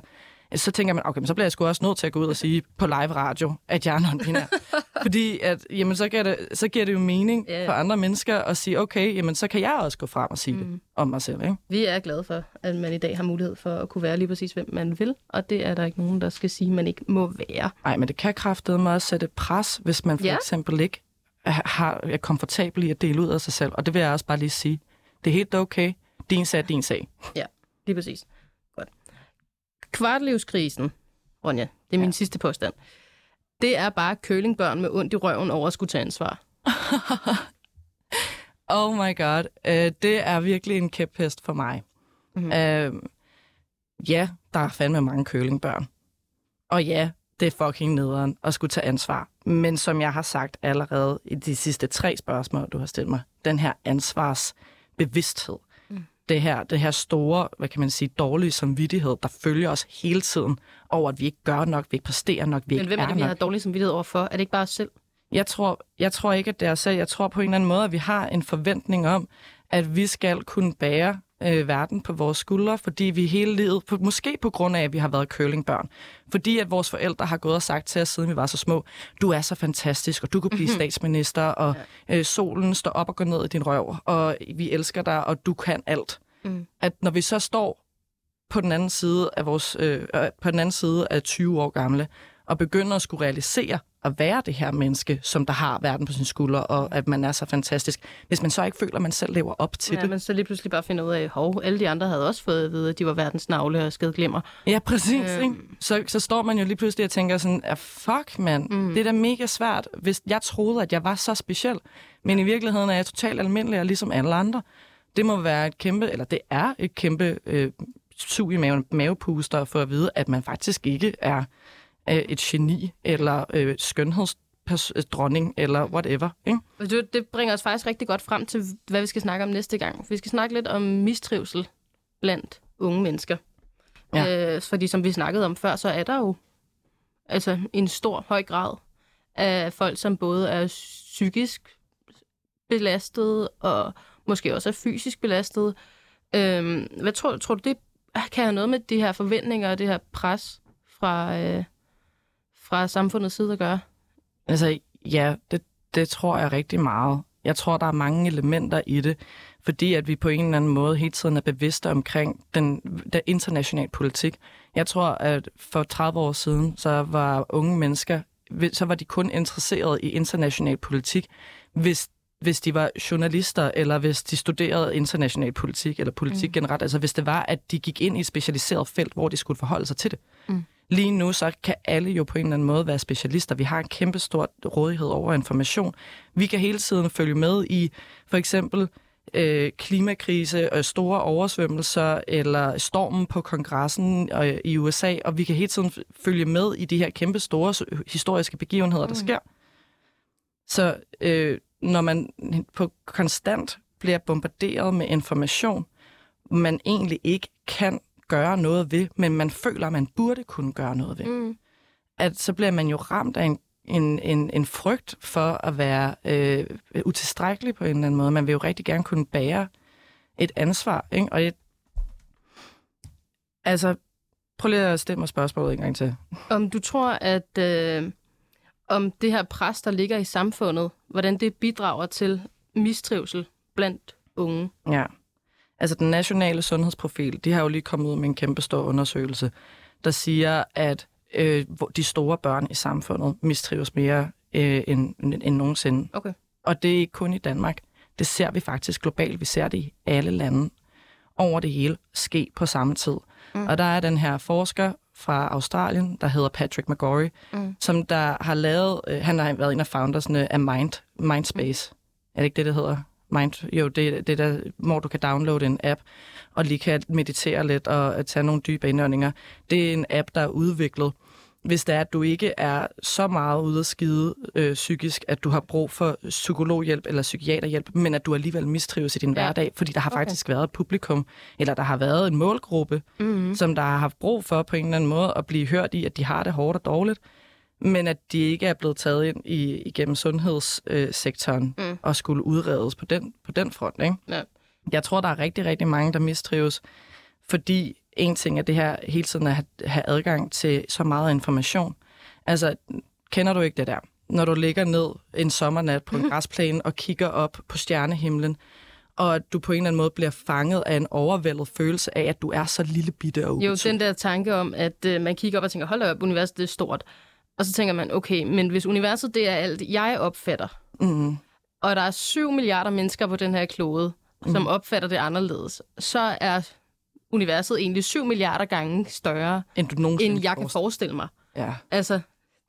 så tænker man, okay, men så bliver jeg sgu også nødt til at gå ud og sige på live radio, at jeg er non-binær. Fordi at, jamen, så, giver det, så giver det jo mening Ja. for andre mennesker at sige, okay, jamen, så kan jeg også gå frem og sige mm. det om mig selv. Ikke? Vi er glade for, at man i dag har mulighed for at kunne være lige præcis, hvem man vil. Og det er der ikke nogen, der skal sige, man ikke må være. Nej, men det kan kraftedeme også sætte pres, hvis man for ja. eksempel ikke har, er komfortabel i at dele ud af sig selv. Og det vil jeg også bare lige sige. Det er helt okay. Din sag er din sag. Ja, lige præcis. Godt. Kvartlivskrisen, Ronja, det er min Ja. sidste påstand. Det er bare kølingbørn med ondt i røven over at skulle tage ansvar. Oh my god. Uh, det er virkelig en kæphest for mig. Mhm. Mm-hmm. Uh, ja, der er fandme mange kølingbørn. Og ja, det er fucking nederen at skulle tage ansvar. Men som jeg har sagt allerede i de sidste tre spørgsmål, du har stillet mig, den her ansvarsbevidsthed, mm. det, her, det her store, hvad kan man sige, dårlige samvittighed, der følger os hele tiden over, at vi ikke gør nok, vi ikke præsterer nok, vi Men ikke hvem er det, vi nok. har dårlig samvittighed over for? Er det ikke bare os selv? Jeg tror, jeg tror ikke, at det er os selv. Jeg tror på en eller anden måde, at vi har en forventning om, at vi skal kunne bære øh, verden på vores skuldre, fordi vi hele livet, på, måske på grund af, at vi har været curlingbørn, fordi at vores forældre har gået og sagt til os, siden vi var så små, du er så fantastisk, og du kan blive statsminister, og øh, solen står op og går ned i din røv, og vi elsker dig, og du kan alt. Mm. At når vi så står på den anden side af vores øh, øh, på den anden side af 20 år gamle og begynder at skulle realisere at være det her menneske, som der har verden på sine skuldre, og at man er så fantastisk. Hvis man så ikke føler, at man selv lever op til Ja, det. men så lige pludselig bare finder ud af, hov, alle de andre havde også fået at vide, at de var verdens navle og skede glimmer. Ja, præcis. Øhm. Ikke? Så, så står man jo lige pludselig og tænker sådan, ah, fuck mand, mm. det er da mega svært, hvis jeg troede, at jeg var så speciel. Men i virkeligheden er jeg totalt almindelig og ligesom alle andre. Det må være et kæmpe, eller det er et kæmpe øh, sug i maven, mavepuster for at vide, at man faktisk ikke er øh, et geni eller øh, skønhedsdronning eller whatever. Ikke? Og Det, det bringer os faktisk rigtig godt frem til, hvad vi skal snakke om næste gang. Vi skal snakke lidt om mistrivsel blandt unge mennesker. Ja. Øh, fordi som vi snakkede om før, så er der jo altså en stor, høj grad af folk, som både er psykisk belastet og måske også er fysisk belastet. Øhm, hvad tror, tror du, det kan have noget med de her forventninger og det her pres fra, øh, fra samfundets side at gøre? Altså, ja, det, det tror jeg rigtig meget. Jeg tror, der er mange elementer i det, fordi at vi på en eller anden måde hele tiden er bevidste omkring den, den internationale politik. Jeg tror, at for 30 år siden, så var unge mennesker så var de kun interesseret i international politik, hvis hvis de var journalister, eller hvis de studerede international politik, eller politik mm. generelt. Altså hvis det var, at de gik ind i et specialiseret felt, hvor de skulle forholde sig til det. Mm. Lige nu, så kan alle jo på en eller anden måde være specialister. Vi har en kæmpe stor rådighed over information. Vi kan hele tiden følge med i for eksempel øh, klimakrise, og store oversvømmelser, eller stormen på kongressen øh, i USA, og vi kan hele tiden følge med i de her kæmpe store historiske begivenheder, der mm. sker. Så øh, når man på konstant bliver bombarderet med information, man egentlig ikke kan gøre noget ved, men man føler, at man burde kunne gøre noget ved. Mm. At så bliver man jo ramt af en, en, en, en frygt for at være øh, utilstrækkelig på en eller anden måde. Man vil jo rigtig gerne kunne bære et ansvar. Ikke? Og et, altså, prøv lige at stemme spørgsmålet en gang til. Om du tror, at øh, om det her pres, der ligger i samfundet, hvordan det bidrager til mistrivsel blandt unge? Ja. Altså den nationale sundhedsprofil, de har jo lige kommet ud med en kæmpe stor undersøgelse, der siger, at øh, de store børn i samfundet mistrives mere øh, end, end, nogensinde. Okay. Og det er ikke kun i Danmark. Det ser vi faktisk globalt. Vi ser det i alle lande over det hele ske på samme tid. Mm. Og der er den her forsker fra Australien, der hedder Patrick McGorry, mm. som der har lavet, øh, han har været en af foundersne af Mind, Mindspace. Mm. Er det ikke det, det hedder? Mind, jo, det, det der, hvor du kan downloade en app, og lige kan meditere lidt og tage nogle dybe indåndinger. Det er en app, der er udviklet, hvis det er, at du ikke er så meget ude at skide øh, psykisk, at du har brug for psykologhjælp eller psykiaterhjælp, men at du alligevel mistrives i din ja. hverdag, fordi der har okay. faktisk været et publikum, eller der har været en målgruppe, mm-hmm. som der har haft brug for på en eller anden måde at blive hørt i, at de har det hårdt og dårligt men at de ikke er blevet taget ind i, igennem sundhedssektoren øh, mm. og skulle udredes på den, på den front. Ikke? Ja. Jeg tror, der er rigtig, rigtig mange, der mistrives, fordi en ting er det her hele tiden at have, have adgang til så meget information. Altså, kender du ikke det der? Når du ligger ned en sommernat på en græsplæne og kigger op på stjernehimlen, og at du på en eller anden måde bliver fanget af en overvældet følelse af, at du er så lille bitte og ubetydeligt. Jo, den der tanke om, at øh, man kigger op og tænker, hold op, universet det er stort. Og så tænker man, okay, men hvis universet det er alt, jeg opfatter, mm. og der er 7 milliarder mennesker på den her klode, mm. som opfatter det anderledes, så er universet egentlig 7 milliarder gange større, end, du end jeg kan forestille mig. Ja. Altså,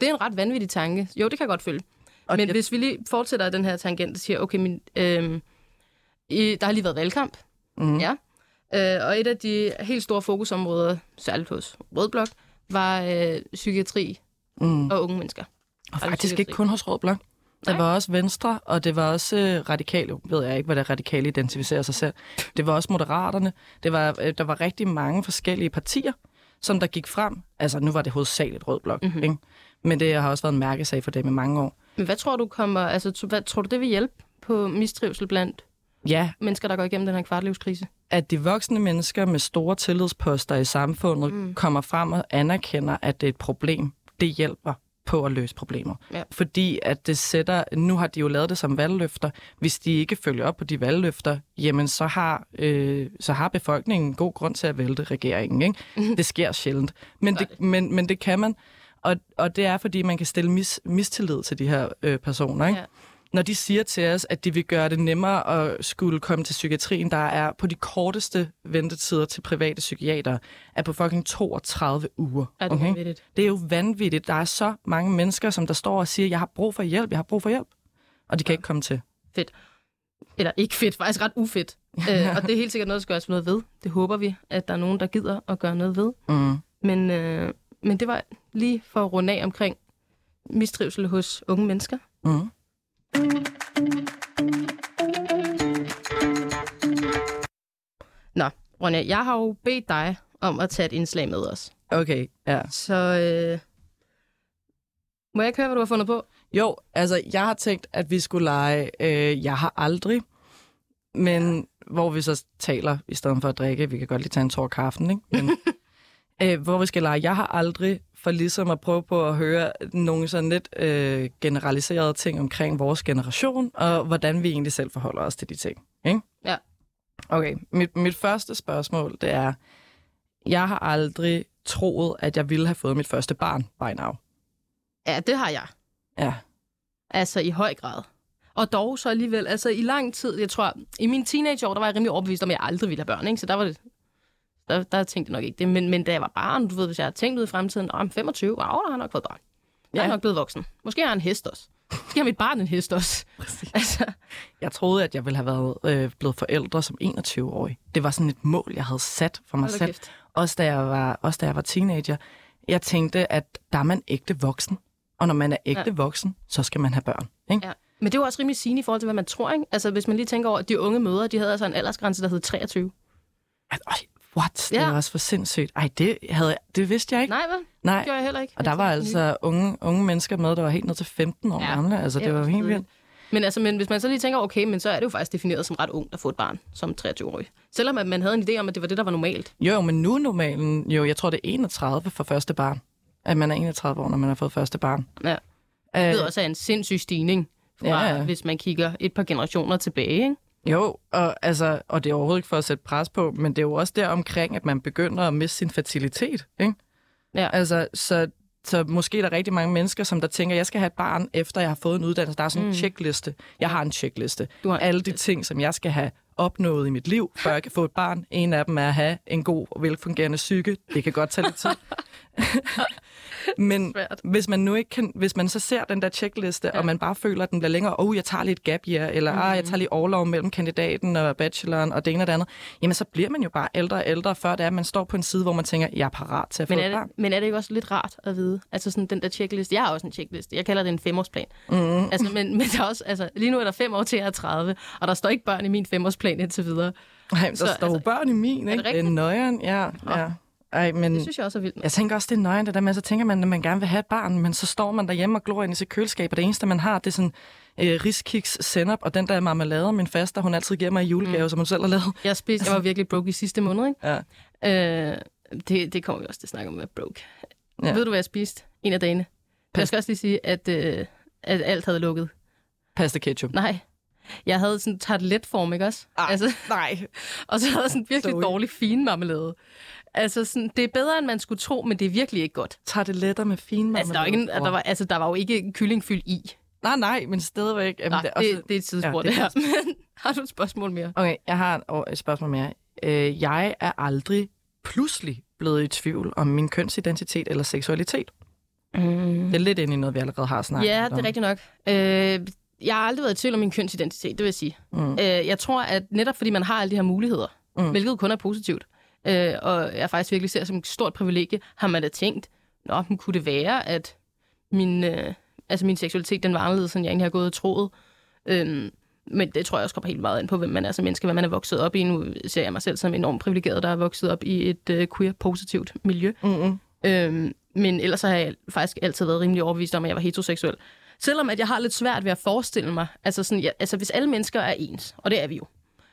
det er en ret vanvittig tanke. Jo, det kan jeg godt følge. Og men det... hvis vi lige fortsætter den her tangent og siger, okay, min, øh, i, der har lige været valgkamp, mm. ja, øh, og et af de helt store fokusområder, særligt hos Rød Blok, var øh, psykiatri mm. og unge mennesker. Og faktisk ikke kun hos Rød Blok. Der var også Venstre, og det var også øh, radikale. Ved jeg ikke, hvad der radikale identificerer sig selv. Det var også Moderaterne. Det var, øh, der var rigtig mange forskellige partier, som der gik frem. Altså, nu var det hovedsageligt Rød Blok, mm-hmm. ikke? Men det har også været en mærkesag for dem i mange år. Men hvad tror du kommer, altså, hvad, tror du, det vil hjælpe på mistrivsel blandt ja. mennesker, der går igennem den her kvartlivskrise? At de voksne mennesker med store tillidsposter i samfundet mm. kommer frem og anerkender, at det er et problem det hjælper på at løse problemer. Ja. Fordi at det sætter, nu har de jo lavet det som valgløfter, hvis de ikke følger op på de valgløfter, jamen så har, øh, så har befolkningen god grund til at vælte regeringen. Ikke? Mhm. Det sker sjældent. Men det, men, men det kan man, og, og det er fordi, man kan stille mis, mistillid til de her øh, personer. Ikke? Ja når de siger til os, at de vil gøre det nemmere at skulle komme til psykiatrien, der er på de korteste ventetider til private psykiater, er på fucking 32 uger. Er det, okay? det er jo vanvittigt. Der er så mange mennesker, som der står og siger, jeg har brug for hjælp, jeg har brug for hjælp. Og de kan ja. ikke komme til. Fedt. Eller ikke fedt, faktisk ret ufedt. øh, og det er helt sikkert noget, der skal gøres noget ved. Det håber vi, at der er nogen, der gider at gøre noget ved. Mm. Men, øh, men det var lige for at runde af omkring mistrivsel hos unge mennesker. Mm. Nå, Ronja, jeg har jo bedt dig om at tage et indslag med os. Okay, ja. Så øh, må jeg ikke høre, hvad du har fundet på? Jo, altså, jeg har tænkt, at vi skulle lege øh, Jeg har aldrig, men ja. hvor vi så taler, i stedet for at drikke, vi kan godt lige tage en tår kaffen, ikke? Men, øh, hvor vi skal lege Jeg har aldrig, for ligesom at prøve på at høre nogle sådan lidt øh, generaliserede ting omkring vores generation, og hvordan vi egentlig selv forholder os til de ting. Ikke? Ja. Okay, mit, mit første spørgsmål, det er, jeg har aldrig troet, at jeg ville have fået mit første barn by now. Ja, det har jeg. Ja. Altså i høj grad. Og dog så alligevel, altså i lang tid, jeg tror, i min teenageår, der var jeg rimelig overbevist om, at jeg aldrig ville have børn, ikke? Så der var det, der, der tænkte jeg nok ikke det. Men, men da jeg var barn, du ved, hvis jeg havde tænkt ud i fremtiden, om 25, wow, der har nok fået barn. Jeg er Ja. nok blevet voksen. Måske har jeg en hest også. Måske har mit barn en hest også. Altså, Jeg troede, at jeg ville have været øh, blevet forældre som 21-årig. Det var sådan et mål, jeg havde sat for mig selv. kæft. Også da, jeg var, også da jeg var teenager. Jeg tænkte, at der er man ægte voksen. Og når man er ægte Ja. voksen, så skal man have børn. Ikke? Ja. Men det er jo også rimelig sigende i forhold til, hvad man tror, ikke? Altså, hvis man lige tænker over, at de unge mødre, de havde altså en aldersgrænse, der hed 23. Ja. Ej, what? Det Ja. er også for sindssygt. Ej, det, havde jeg, det vidste jeg ikke. Nej, vel? Nej. Det gjorde jeg heller ikke. Og der var altså unge, unge mennesker med, der var helt ned til 15 år Ja. gamle. Altså, det Ja, var helt vildt. Men, altså, men hvis man så lige tænker, okay, men så er det jo faktisk defineret som ret ung at få et barn som 23-årig. Selvom at man havde en idé om, at det var det, der var normalt. Jo, men nu er normalen, jo, jeg tror, det er 31 for første barn. At man er 31 år, når man har fået første barn. Ja. Øh, Det er også en sindssyg stigning, fra, ja. hvis man kigger et par generationer tilbage. Ikke? Jo, og, altså, og det er overhovedet ikke for at sætte pres på, men det er jo også der omkring, at man begynder at miste sin fertilitet. Ikke? Ja. Altså, så, så måske er der rigtig mange mennesker, som der tænker, jeg skal have et barn, efter jeg har fået en uddannelse. Der er sådan en Mm. checkliste. Jeg har en checkliste. Du har en Alle de ting, som jeg skal have opnået i mit liv, før jeg kan få et barn. En af dem er at have en god og velfungerende psyke. Det kan godt tage lidt tid. Men Svært. hvis man nu ikke kan, hvis man så ser den der checkliste, Ja. og man bare føler, at den bliver længere, oh, jeg tager lige et gap year, eller mm. ah, jeg tager lige overlov mellem kandidaten og bacheloren og det ene og det andet, jamen så bliver man jo bare ældre og ældre, før det er, at man står på en side, hvor man tænker, jeg er parat til at få Men et er, det, barn. men er det ikke også lidt rart at vide? Altså sådan den der checkliste. Jeg har også en checkliste. Jeg kalder det en femårsplan. Mm. Altså, men, men der er også, altså, lige nu er der fem år til jeg er 30, og der står ikke børn i min femårsplan indtil videre. Ej, der Så, står altså, børn i min, ikke? det Det er nøjeren, ja. ja. Ej, men Det synes jeg også er vildt. jeg tænker også, det er nøjeren, det der med, så tænker man, at man gerne vil have et barn, men så står man derhjemme og glor ind i sit køleskab, og det eneste, man har, det er sådan øh, riskiks senap, og den der marmelade, min faster, hun altid giver mig i julegave, mm. som hun selv har lavet. Jeg, spiste, jeg var virkelig broke i sidste måned, ikke? Ja. Øh, det, det kommer vi også til at snakke om med broke. Ja. Ved du, hvad jeg spiste en af dagene? Jeg skal også lige sige, at, øh, at alt havde lukket. Pasta ketchup. Nej. Jeg havde sådan tarteletform, ikke også? Ah, Altså, Nej. og så havde jeg sådan virkelig Sorry. dårlig fin marmelade. Altså, sådan, det er bedre, end man skulle tro, men det er virkelig ikke godt. Tarteletter med fine Altså, der var, ikke, der, var, altså, der var jo ikke kyllingfyld i. Nej, nej, men stadigvæk. Jamen, Nej, det, det, er det, også... det er et tidspunkt, Ja, ja, det det er her. Men har du et spørgsmål mere? Okay, jeg har et, spørgsmål mere. Øh, jeg er aldrig pludselig blevet i tvivl om min kønsidentitet eller seksualitet. Mm. Det er lidt ind i noget, vi allerede har snakket Ja, om. det er rigtigt nok. Øh, jeg har aldrig været i tvivl om min kønsidentitet, det vil jeg sige. Mm. Øh, jeg tror, at netop fordi man har alle de her muligheder. Mm. hvilket kun er positivt, øh, og jeg faktisk virkelig ser som et stort privilegie, har man da tænkt, Nå, men kunne det være, at min, øh, altså min seksualitet den var anderledes, end jeg egentlig har gået og troet. Øhm, men det tror jeg også kommer helt meget ind på, hvem man er som menneske, hvad man er vokset op i. Nu ser jeg mig selv som enormt privilegeret, der er vokset op i et øh, queer-positivt miljø. Mm-mm. Øhm, men ellers har jeg faktisk altid været rimelig overbevist om, at jeg var heteroseksuel. Selvom at jeg har lidt svært ved at forestille mig, altså, sådan, ja, altså hvis alle mennesker er ens, og det er vi jo,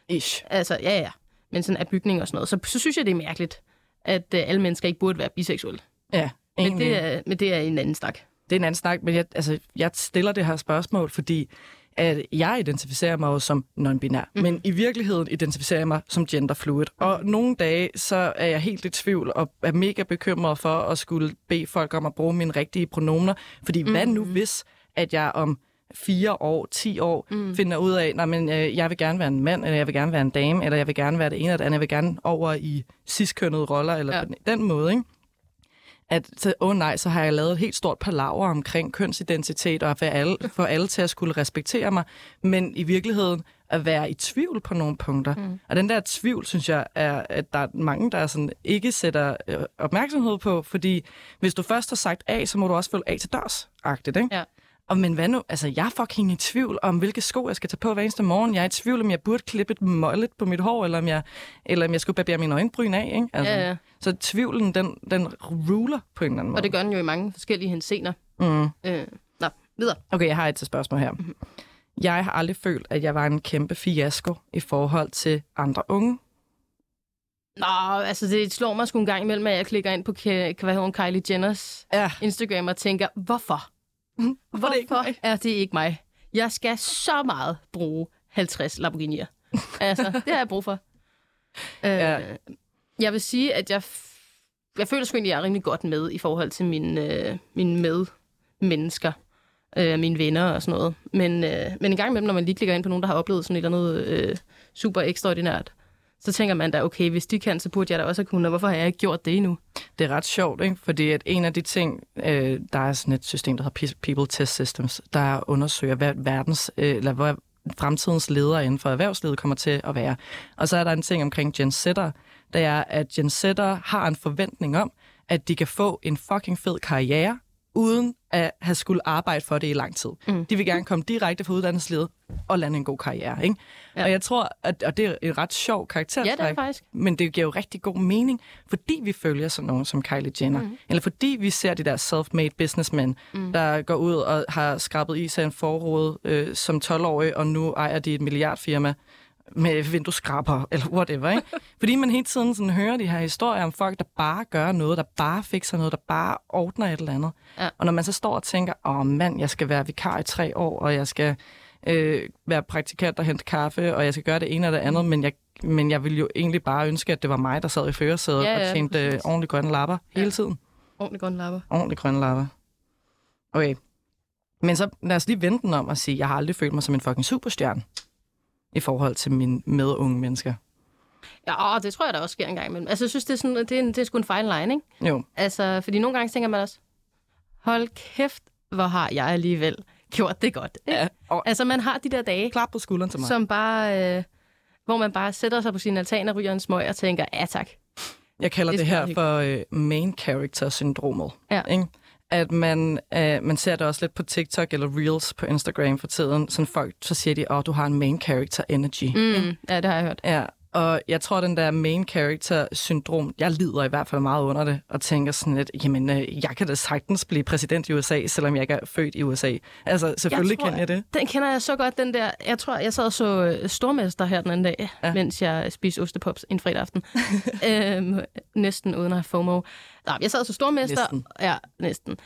Ish. altså ja ja, men sådan er bygning og sådan noget, så, så synes jeg, det er mærkeligt, at øh, alle mennesker ikke burde være biseksuelle. Ja, Men det, er, men det er en anden snak. Det er en anden snak, men jeg, altså, jeg stiller det her spørgsmål, fordi at jeg identificerer mig jo som non-binær, mm. men i virkeligheden identificerer jeg mig som genderfluid. Og nogle dage, så er jeg helt i tvivl og er mega bekymret for at skulle bede folk om at bruge mine rigtige pronomer. Fordi mm. hvad nu hvis, at jeg om fire år, ti år, mm. finder ud af, at øh, jeg vil gerne være en mand, eller jeg vil gerne være en dame, eller jeg vil gerne være det ene eller det andet, jeg vil gerne over i ciskønnede roller, eller Ja. på den, den måde, ikke? at så, åh nej, så har jeg lavet et helt stort palaver omkring kønsidentitet, og for alle, for alle til at skulle respektere mig, men i virkeligheden at være i tvivl på nogle punkter. Mm. Og den der tvivl, synes jeg, er, at der er mange, der sådan ikke sætter øh, opmærksomhed på, fordi hvis du først har sagt A, så må du også følge A til dørs, agtigt, ikke? Ja. Og men hvad nu? Altså, jeg er fucking i tvivl om, hvilke sko jeg skal tage på hver eneste morgen. Jeg er i tvivl, om jeg burde klippe et møllet på mit hår, eller om jeg, eller om jeg skulle barbere mine øjenbryn af, ikke? Altså, Ja, ja. Så tvivlen, den, den ruler på en eller anden måde. Og det gør den jo i mange forskellige hensener. Mm. Øh, nå, videre. Okay, jeg har et til spørgsmål her. Mhm. Mm-hmm. Jeg har aldrig følt, at jeg var en kæmpe fiasko i forhold til andre unge. Nå, altså det slår mig sgu en gang imellem, at jeg klikker ind på hvad hedder hun, Kylie Jenners Ja. Instagram og tænker, hvorfor? Hvorfor er det ikke mig? er det ikke mig? Jeg skal så meget bruge 50 Lamborghini'er. altså, det har jeg brug for. Øh, Ja. Jeg vil sige, at jeg, jeg føler sgu egentlig, at jeg er rimelig godt med i forhold til min, øh, min med mennesker, øh, mine venner og sådan noget. Men, øh, men en gang imellem, når man lige klikker ind på nogen, der har oplevet sådan et eller andet øh, super ekstraordinært, så tænker man da, okay, hvis de kan, så burde jeg da også kunne, og hvorfor har jeg ikke gjort det endnu? Det er ret sjovt, ikke? fordi at en af de ting, øh, der er sådan et system, der hedder People Test Systems, der undersøger, hvad verdens, øh, eller hvad fremtidens ledere inden for erhvervslivet kommer til at være. Og så er der en ting omkring Gen Z'er, det er, at Gen Z'er har en forventning om, at de kan få en fucking fed karriere, uden at have skulle arbejde for det i lang tid. Mm. De vil gerne komme direkte fra uddannelseslivet og lande en god karriere. Ikke? Ja. Og jeg tror, at og det er en ret sjov karakter. Ja, det er faktisk. Men det giver jo rigtig god mening, fordi vi følger sådan nogen som Kylie Jenner. Mm. Eller fordi vi ser de der self-made businessmen, mm. der går ud og har skrabet i sig en forråd øh, som 12-årig, og nu ejer de et milliardfirma med vindueskrabber, eller whatever, ikke? Fordi man hele tiden sådan hører de her historier om folk, der bare gør noget, der bare fikser noget, der bare ordner et eller andet. Ja. Og når man så står og tænker, åh mand, jeg skal være vikar i tre år, og jeg skal øh, være praktikant og hente kaffe, og jeg skal gøre det ene og det andet, men jeg, men jeg vil jo egentlig bare ønske, at det var mig, der sad i førersædet ja, ja, og tjente øh, ordentligt grønne lapper ja. hele tiden. Ordentligt grønne lapper. Ordentligt grønne lapper. Okay. Men så lad os lige vente den om at sige, jeg har aldrig følt mig som en fucking superstjerne i forhold til mine medunge mennesker. Ja, åh, det tror jeg da også sker en gang imellem. Altså, jeg synes, det er, sådan, det er, en, det er sgu en fine line, ikke? Jo. Altså, fordi nogle gange tænker man også, hold kæft, hvor har jeg alligevel gjort det godt. Ikke? Ja, og altså, man har de der dage, klap på skulderen til mig. som bare, øh, hvor man bare sætter sig på sin altan og ryger en smøg og tænker, ja tak. Jeg kalder det, det her for øh, main character-syndromet. Ja. Ikke? At man, øh, man ser det også lidt på TikTok eller Reels på Instagram for tiden. Sådan folk, så siger de, at oh, du har en main character energy. Mm, ja, det har jeg hørt. Ja, og jeg tror, den der main character-syndrom, jeg lider i hvert fald meget under det, og tænker sådan lidt, jamen, øh, jeg kan da sagtens blive præsident i USA, selvom jeg ikke er født i USA. Altså, selvfølgelig jeg tror, kender jeg det. Den kender jeg så godt, den der, jeg tror, jeg sad og så øh, Stormester her den anden dag, ja. mens jeg spiste ostepops en fredag aften. øhm, næsten uden at have FOMO. Nej, jeg sad og så Stormester. Næsten. Ja, næsten.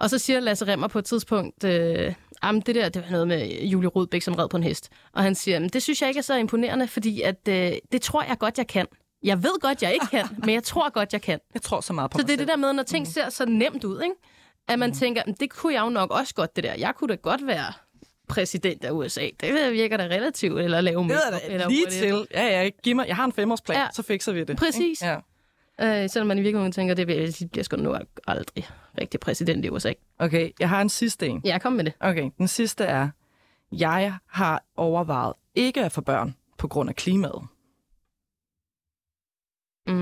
Og så siger Lasse Remmer på et tidspunkt, øh, jamen det der, det var noget med Julie Rudbæk, som red på en hest. Og han siger, det synes jeg ikke er så imponerende, fordi at, øh, det tror jeg godt, jeg kan. Jeg ved godt, jeg ikke kan, men jeg tror godt, jeg kan. Jeg tror så meget på Så det er det der med, når ting mm. ser så nemt ud, ikke? at man mm. tænker, det kunne jeg jo nok også godt, det der. Jeg kunne da godt være præsident af USA. Det virker da relativt, eller lave Det er da eller lige til. Ja, ja, giv mig, jeg har en femårsplan, ja. så fikser vi det. Præcis. Ja. Øh, selvom man i virkeligheden tænker, det bliver sgu nu aldrig rigtig præsident i USA. Okay, jeg har en sidste en. Ja, kom med det. Okay, den sidste er, jeg har overvejet ikke at få børn på grund af klimaet. Mm,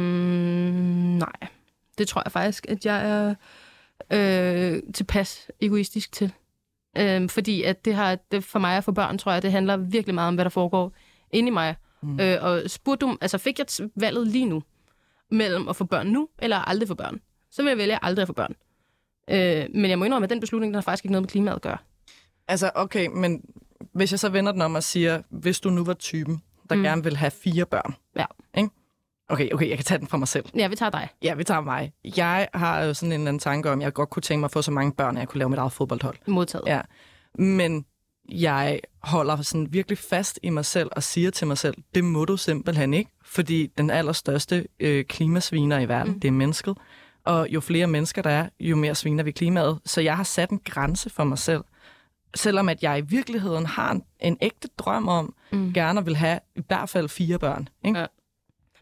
nej, det tror jeg faktisk, at jeg er øh, tilpas egoistisk til. Øh, fordi at det har, det for mig at få børn, tror jeg, det handler virkelig meget om, hvad der foregår inde i mig. Mm. Øh, og spurgte du, altså fik jeg valget lige nu, mellem at få børn nu, eller aldrig få børn, så vil jeg vælge aldrig at få børn. Øh, men jeg må indrømme, at den beslutning, den har faktisk ikke noget med klimaet at gøre. Altså, okay, men hvis jeg så vender den om og siger, hvis du nu var typen, der mm. gerne vil have fire børn. Ja. Ikke? Okay, okay, jeg kan tage den fra mig selv. Ja, vi tager dig. Ja, vi tager mig. Jeg har jo sådan en eller anden tanke om, at jeg godt kunne tænke mig at få så mange børn, at jeg kunne lave mit eget fodboldhold. Modtaget. Ja. Men jeg holder sådan virkelig fast i mig selv og siger til mig selv, det må du simpelthen ikke, fordi den allerstørste øh, klimasviner i verden, mm. det er mennesket. Og jo flere mennesker der er, jo mere sviner vi klimaet. Så jeg har sat en grænse for mig selv. Selvom at jeg i virkeligheden har en, en ægte drøm om, mm. gerne vil have i hvert fald fire børn. Ikke? Ja.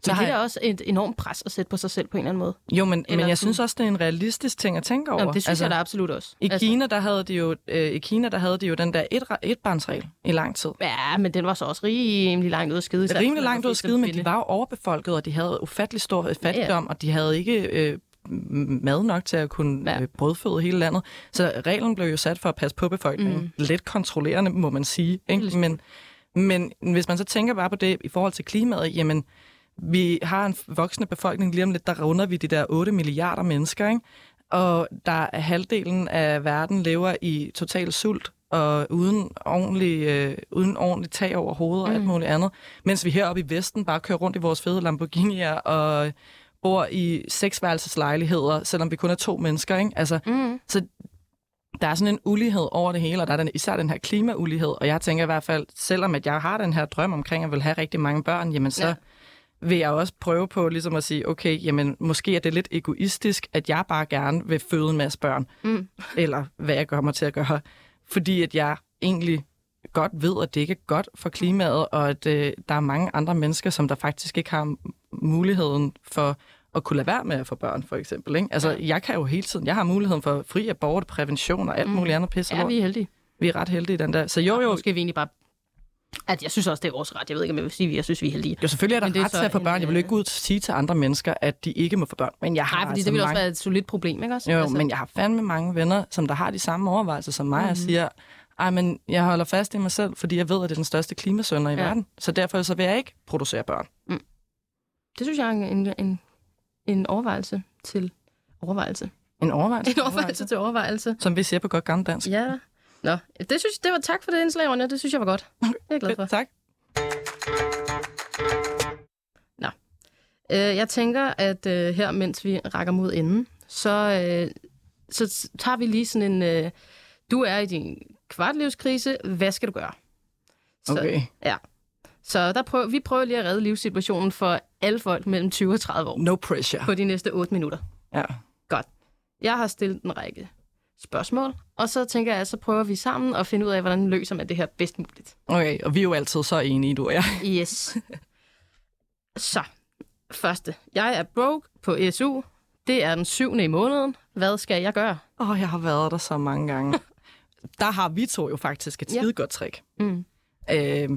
Så men det er også et enormt pres at sætte på sig selv på en eller anden måde. Jo, men, men jeg synes også, det er en realistisk ting at tænke over. Jamen, det synes altså, jeg da absolut også. I, altså. Kina, der havde de jo, øh, I Kina, der havde de jo den der et, etbarnsregel i lang tid. Ja, men den var så også rimelig langt ud af skide. Rimelig langt ud af skide, men de var jo overbefolket, og de havde ufattelig stor fattigdom, ja. og de havde ikke øh, mad nok til at kunne ja. øh, brødføde hele landet. Så reglen blev jo sat for at passe på befolkningen. Mm. Lidt kontrollerende, må man sige. Ikke? Men, men hvis man så tænker bare på det i forhold til klimaet, jamen vi har en voksende befolkning, lige om lidt, der runder vi de der 8 milliarder mennesker, ikke? og der er halvdelen af verden lever i total sult og uden ordentlig, øh, uden ordentlig tag over hovedet og mm. alt muligt andet. Mens vi heroppe i Vesten bare kører rundt i vores fede Lamborghini'er og bor i seksværelseslejligheder, selvom vi kun er to mennesker. Ikke? Altså, mm. Så der er sådan en ulighed over det hele, og der er den, især den her klimaulighed. Og jeg tænker i hvert fald, selvom at jeg har den her drøm omkring at vil have rigtig mange børn, jamen så... Ja vil jeg også prøve på ligesom at sige, okay, jamen måske er det lidt egoistisk, at jeg bare gerne vil føde en masse børn, Mm. eller hvad jeg gør mig til at gøre, fordi at jeg egentlig godt ved, at det ikke er godt for klimaet, og at øh, der er mange andre mennesker, som der faktisk ikke har muligheden for at kunne lade være med at få børn, for eksempel. Ikke? Altså, jeg kan jo hele tiden, jeg har muligheden for fri abort, prævention og alt Mm. muligt andet pisse. Ja, vi er heldige. vi er ret heldige i den der. Så jo, jo, Måske er vi egentlig bare... At jeg synes også, det er vores ret. Jeg ved ikke, om jeg vil sige, at jeg synes, vi er heldige. jo selvfølgelig er der Men det er ret til at få en, børn. Jeg vil ikke øh, gå ud og sige til andre mennesker, at de ikke må få børn. Men jeg har Nej, fordi altså det vil også mange... være et solidt problem, ikke også? Jo, altså... men jeg har fandme mange venner, som der har de samme overvejelser som mig, mm-hmm. og Mhm. siger, ej, men jeg holder fast i mig selv, fordi jeg ved, at det er den største klimasønder i Ja. verden. Så derfor så vil jeg ikke producere børn. Det synes jeg er en, en, en overvejelse til overvejelse. En overvejelse. En overvejelse til overvejelse. Som vi siger på godt gammeldansk. Ja. Nå, det synes det var tak for det indslag, Ronja. Det synes jeg var godt. Det er jeg glad for. Tak. Øh, jeg tænker, at øh, her, mens vi rækker mod enden, så, øh, så tager vi lige sådan en... Øh, du er i din kvartlivskrise. Hvad skal du gøre? Så, Okay. Ja. Så der prøver, vi prøver lige at redde livssituationen for alle folk mellem 20 og 30 år No pressure. på de næste 8 minutter. Ja. Jeg har stillet en række spørgsmål, og så tænker jeg, at så prøver vi sammen at finde ud af, hvordan løser man det her bedst muligt. Okay, og vi er jo altid så enige, du og jeg. Yes. Så, første. Jeg er broke på SU. Det er den syvende i måneden. Hvad skal jeg gøre? Åh, oh, jeg har været der så mange gange. der har vi to jo faktisk et Ja. skide godt trick. Mm. Øh,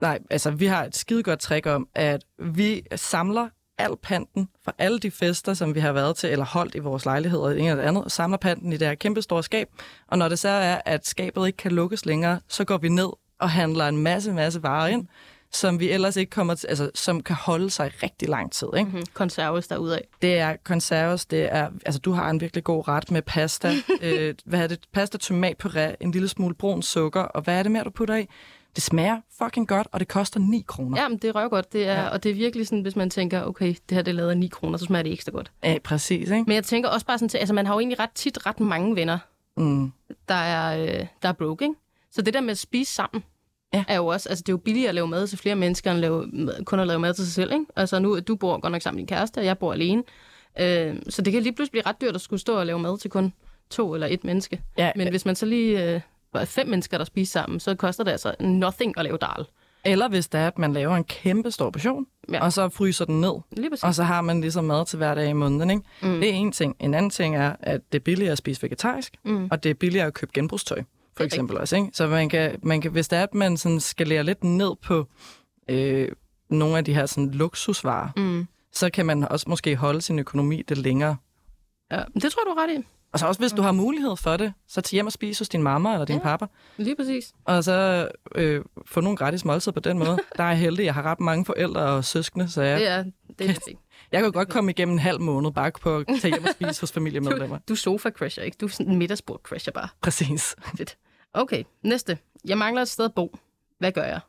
nej, altså vi har et skide godt trick om, at vi samler al panten for alle de fester, som vi har været til, eller holdt i vores lejligheder, eller eller det andet, og samler panten i det her kæmpe store skab. Og når det så er, at skabet ikke kan lukkes længere, så går vi ned og handler en masse, masse varer ind, som vi ellers ikke kommer til, altså som kan holde sig rigtig lang tid. Ikke? Mm-hmm. Konserves derudad. Det er konserves, det er, altså du har en virkelig god ret med pasta. øh, hvad er det? Pasta, tomatpuré, en lille smule brun sukker, og hvad er det mere, du putter i? Det smager fucking godt, og det koster 9 kroner. Ja, men det er røvgodt. Det er, Ja. Og det er virkelig sådan, hvis man tænker, okay, det her det er lavet af 9 kroner, så smager det ekstra godt. Ja, præcis, ikke? Men jeg tænker også bare sådan til, altså man har jo egentlig ret tit ret mange venner, Mm. der er, øh, der er broke, ikke? Så det der med at spise sammen, Ja. er jo også, altså det er jo billigere at lave mad til flere mennesker, end at lave, kun at lave mad til sig selv, ikke? Altså nu, du bor godt nok sammen med din kæreste, og jeg bor alene. Øh, så det kan lige pludselig blive ret dyrt at skulle stå og lave mad til kun to eller et menneske. Ja, Men hvis man så lige øh, var fem mennesker, der spiser sammen, så koster det altså nothing at lave dal. Eller hvis det er, at man laver en kæmpe stor portion, Ja. og så fryser den ned, og så har man ligesom mad til hver dag i måneden. Ikke? Mm. Det er en ting. En anden ting er, at det er billigere at spise vegetarisk, Mm. og det er billigere at købe genbrugstøj, for eksempel også. Ikke? Så man kan, man kan, hvis det er, at man sådan skalerer lidt ned på øh, nogle af de her sådan, luksusvarer, Mm. så kan man også måske holde sin økonomi det længere. Ja, det tror du ret i. Og så også, hvis du har mulighed for det, så til hjem og spise hos din mamma eller din Ja. ja. papa, Lige præcis. og så øh, få nogle gratis måltider på den måde. Der er heldig, jeg har ret mange forældre og søskende, så jeg, Det er, det er fint. jeg kan jo godt komme igennem en halv måned bare på at tage hjem og spise hos familiemedlemmer. Du, du er sofa-crasher, ikke? Du er sådan en middagsbord-crasher bare. Præcis. Fedt. Okay, næste. Jeg mangler et sted at bo. Hvad gør jeg?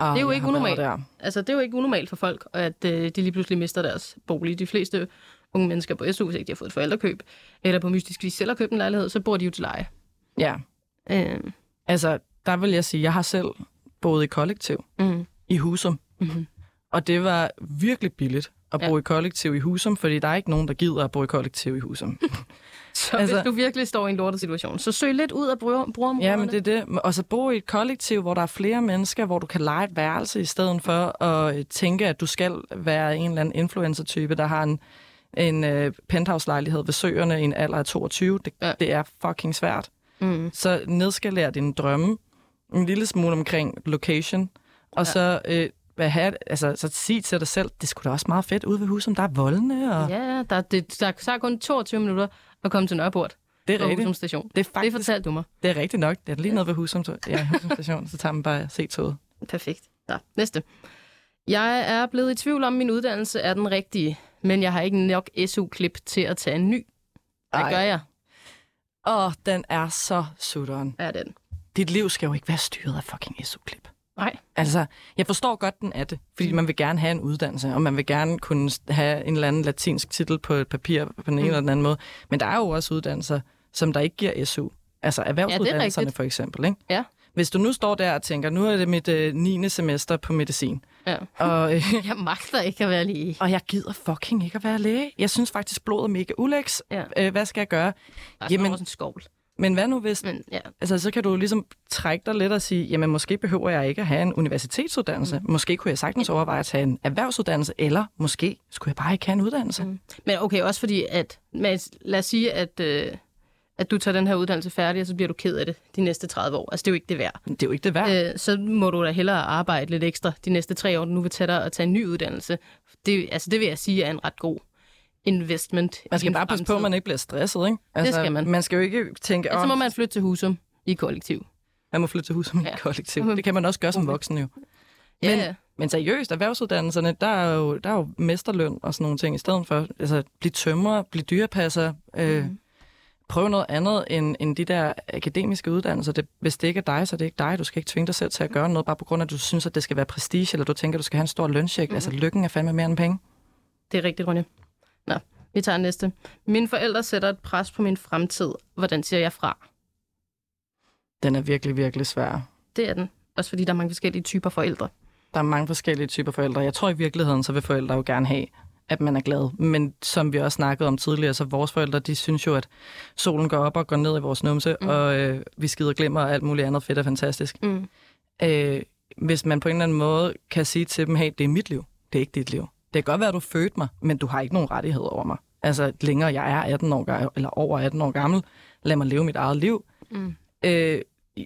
Ah, Det er jo ikke unormalt. Altså, det er jo ikke unormalt for folk, at øh, de lige pludselig mister deres bolig. De fleste unge mennesker på SU, hvis ikke de har fået et forældrekøb, eller på mystisk vis selv har købt en lejlighed, så bor de jo til leje. Ja, Øh, altså der vil jeg sige, jeg har selv boet i kollektiv mm, i Husum, mm, og det var virkelig billigt at bo Ja. i kollektiv i Husum, fordi der er ikke nogen, der gider at bo i kollektiv i Husum. Så altså, hvis du virkelig står i en lortet situation, så søg lidt ud af bruger, brugerområderne. Ja, men det er det. Og så bo i et kollektiv, hvor der er flere mennesker, hvor du kan lege et værelse, i stedet for at øh, tænke, at du skal være en eller anden influencer-type, der har en, en uh, penthouse-lejlighed ved søerne i en alder af 22. Det, Ja. ja. det er fucking svært. Mm, Så nedskaler dine drømme en lille smule omkring location, og Ja. ja. så... Øh, hvad have, altså, så sig til dig selv, det skulle da også meget fedt ude ved huset, der er voldene, og ja, der, det, der tager kun 22 minutter at komme til Nørreport det er rigtigt. Station. Det er Det faktisk fortalte du mig. det er rigtigt nok. Det er lige noget ved Husum, ja, Husum station, så tager man bare se toget. Perfekt. Ja, næste. Jeg er blevet i tvivl om, min uddannelse er den rigtige, men jeg har ikke nok SU-klip til at tage en ny. Hvad Ej. gør jeg? Åh, den er så sutteren. Er den? Dit liv skal jo ikke være styret af fucking SU-klip. Nej. Altså, jeg forstår godt, den er det, fordi man vil gerne have en uddannelse, og man vil gerne kunne have en eller anden latinsk titel på et papir på den ene Mm. eller den anden måde. Men der er jo også uddannelser, som der ikke giver SU. Altså erhvervsuddannelserne rigtigt. for eksempel. Ikke? Ja. Hvis du nu står der og tænker, nu er det mit øh, 9. semester på medicin, Ja. Og, øh, Jeg magter ikke at være læge. og jeg gider fucking ikke at være læge. Jeg synes faktisk, blodet er mega ulæks. Ja. Øh, hvad skal jeg gøre? Der er Jamen- en skovl. Men hvad nu hvis... Men ja, Altså, så kan du ligesom trække dig lidt og sige, jamen måske behøver jeg ikke at have en universitetsuddannelse. Mm. Måske kunne jeg sagtens overveje at tage en erhvervsuddannelse, eller måske skulle jeg bare ikke have en uddannelse. Mm. Men okay, også fordi, at men lad os sige, at, øh, at du tager den her uddannelse færdig, og så bliver du ked af det de næste 30 år. Altså, det er jo ikke det værd. Det er jo ikke det værd. Øh, så må du da hellere arbejde lidt ekstra de næste tre år, du nu vil tage dig og tage en ny uddannelse. Det, altså, det vil jeg sige er en ret god investment. Man i skal bare passe på, at man ikke bliver stresset, ikke? Altså, skal man. Man skal jo ikke tænke, Ja, så må man flytte til Husum i kollektiv. man må flytte til hus som ja. Ja. kollektiv. Det kan man også gøre som voksen jo. Men- ja. Men seriøst, erhvervsuddannelserne, der er jo, der er jo mesterløn og sådan nogle ting, i stedet for altså, blive tømrer, blive dyrepasser, øh, Mhm. Prøv noget andet end, end de der akademiske uddannelser. Det, hvis det ikke er dig, så er det ikke dig. Du skal ikke tvinge dig selv til at gøre noget, bare på grund af, at du synes, at det skal være prestige, eller du tænker, at du skal have en stor løncheck. Mhm. Altså, lykken er fandme mere end penge. Det er rigtigt, Ronja. Nå, vi tager næste. Mine forældre sætter et pres på min fremtid. Hvordan siger jeg fra? Den er virkelig, virkelig svær. Det er den. Også fordi der er mange forskellige typer forældre. Der er mange forskellige typer forældre. Jeg tror i virkeligheden, så vil forældre jo gerne have, at man er glad. Men som vi også snakkede om tidligere, så vores forældre, de synes jo, at solen går op og går ned i vores numse, mm. og øh, vi skider glemmer og alt muligt andet fedt og fantastisk. Mm. Øh, hvis man på en eller anden måde kan sige til dem, hey, det er mit liv, det er ikke dit liv. Det kan godt være, at du fødte mig, men du har ikke nogen rettighed over mig. Altså, længere jeg er 18 år, eller over 18 år gammel, lad mig leve mit eget liv. Mm. Øh,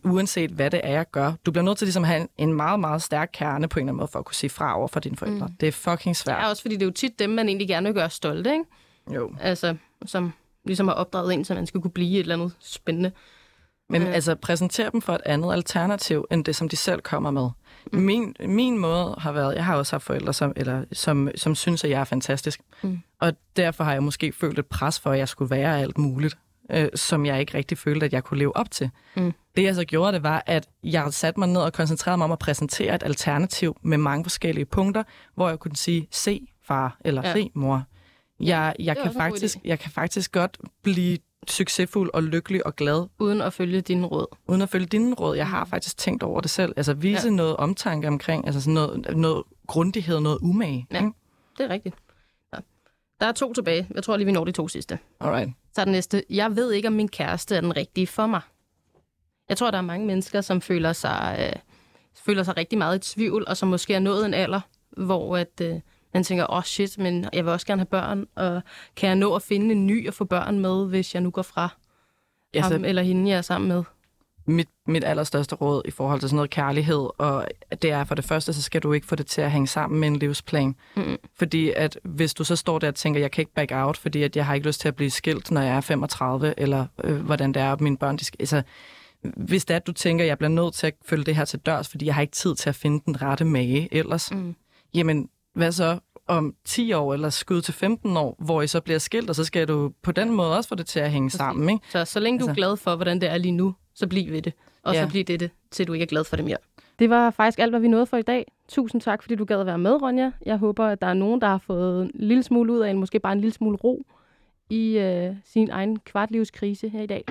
uanset hvad det er, jeg gør. Du bliver nødt til ligesom at have en, en meget, meget stærk kerne på en eller anden måde, for at kunne sige fra over for dine forældre. Mm. Det er fucking svært. Ja, også fordi det er jo tit dem, man egentlig gerne vil gøre stolte, ikke? Jo. Altså, som ligesom har opdraget en, så man skal kunne blive et eller andet spændende. Men Ja. altså, præsentere dem for et andet alternativ, end det, som de selv kommer med. Mm. Min, min måde har været, jeg har også haft forældre, som, eller, som, som synes, at jeg er fantastisk. Mm. Og derfor har jeg måske følt et pres for, at jeg skulle være alt muligt, øh, som jeg ikke rigtig følte, at jeg kunne leve op til. Mm. Det jeg så gjorde, det var, at jeg satte mig ned og koncentrerede mig om at præsentere et alternativ med mange forskellige punkter, hvor jeg kunne sige, se far, eller Ja. se mor. Jeg, jeg, kan faktisk, jeg kan faktisk godt blive succesfuld og lykkelig og glad, Uden at følge dine råd. uden at følge dine råd. Jeg har faktisk tænkt over det selv. Altså vise ja. noget omtanke omkring, altså sådan noget, noget grundighed, noget umage. Ja. ikke? Det er rigtigt. Ja. Der er to tilbage. Jeg tror lige, vi når de to sidste. Alright. Så er den næste. Jeg ved ikke, om min kæreste er den rigtige for mig. Jeg tror, der er mange mennesker, som føler sig, øh, føler sig rigtig meget i tvivl, og som måske er nået en alder, hvor at, øh, man tænker, åh oh shit, men jeg vil også gerne have børn, og kan jeg nå at finde en ny og få børn med, hvis jeg nu går fra Altså, ham eller hende, jeg er sammen med? Mit, mit allerstørste råd i forhold til sådan noget kærlighed, og det er for det første, så skal du ikke få det til at hænge sammen med en livsplan. Mm. Fordi at hvis du så står der og tænker, jeg kan ikke back out, fordi at jeg har ikke lyst til at blive skilt, når jeg er 35, eller øh, hvordan det er, at mine børn, de skal, altså, hvis det er, at du tænker, jeg bliver nødt til at følge det her til dørs, fordi jeg har ikke tid til at finde den rette mage ellers, Mm. jamen hvad så om 10 år, eller skud til 15 år, hvor I så bliver skilt, og så skal du på den måde også få det til at hænge sammen, ikke? Så så længe du er Altså- glad for, hvordan det er lige nu, så bliv ved det. Og Ja. så bliv det det, til du ikke er glad for det mere. Det var faktisk alt, hvad vi nåede for i dag. Tusind tak, fordi du gad at være med, Ronja. Jeg håber, at der er nogen, der har fået en lille smule ud af en, måske bare en lille smule ro i øh, sin egen kvartlivskrise her i dag.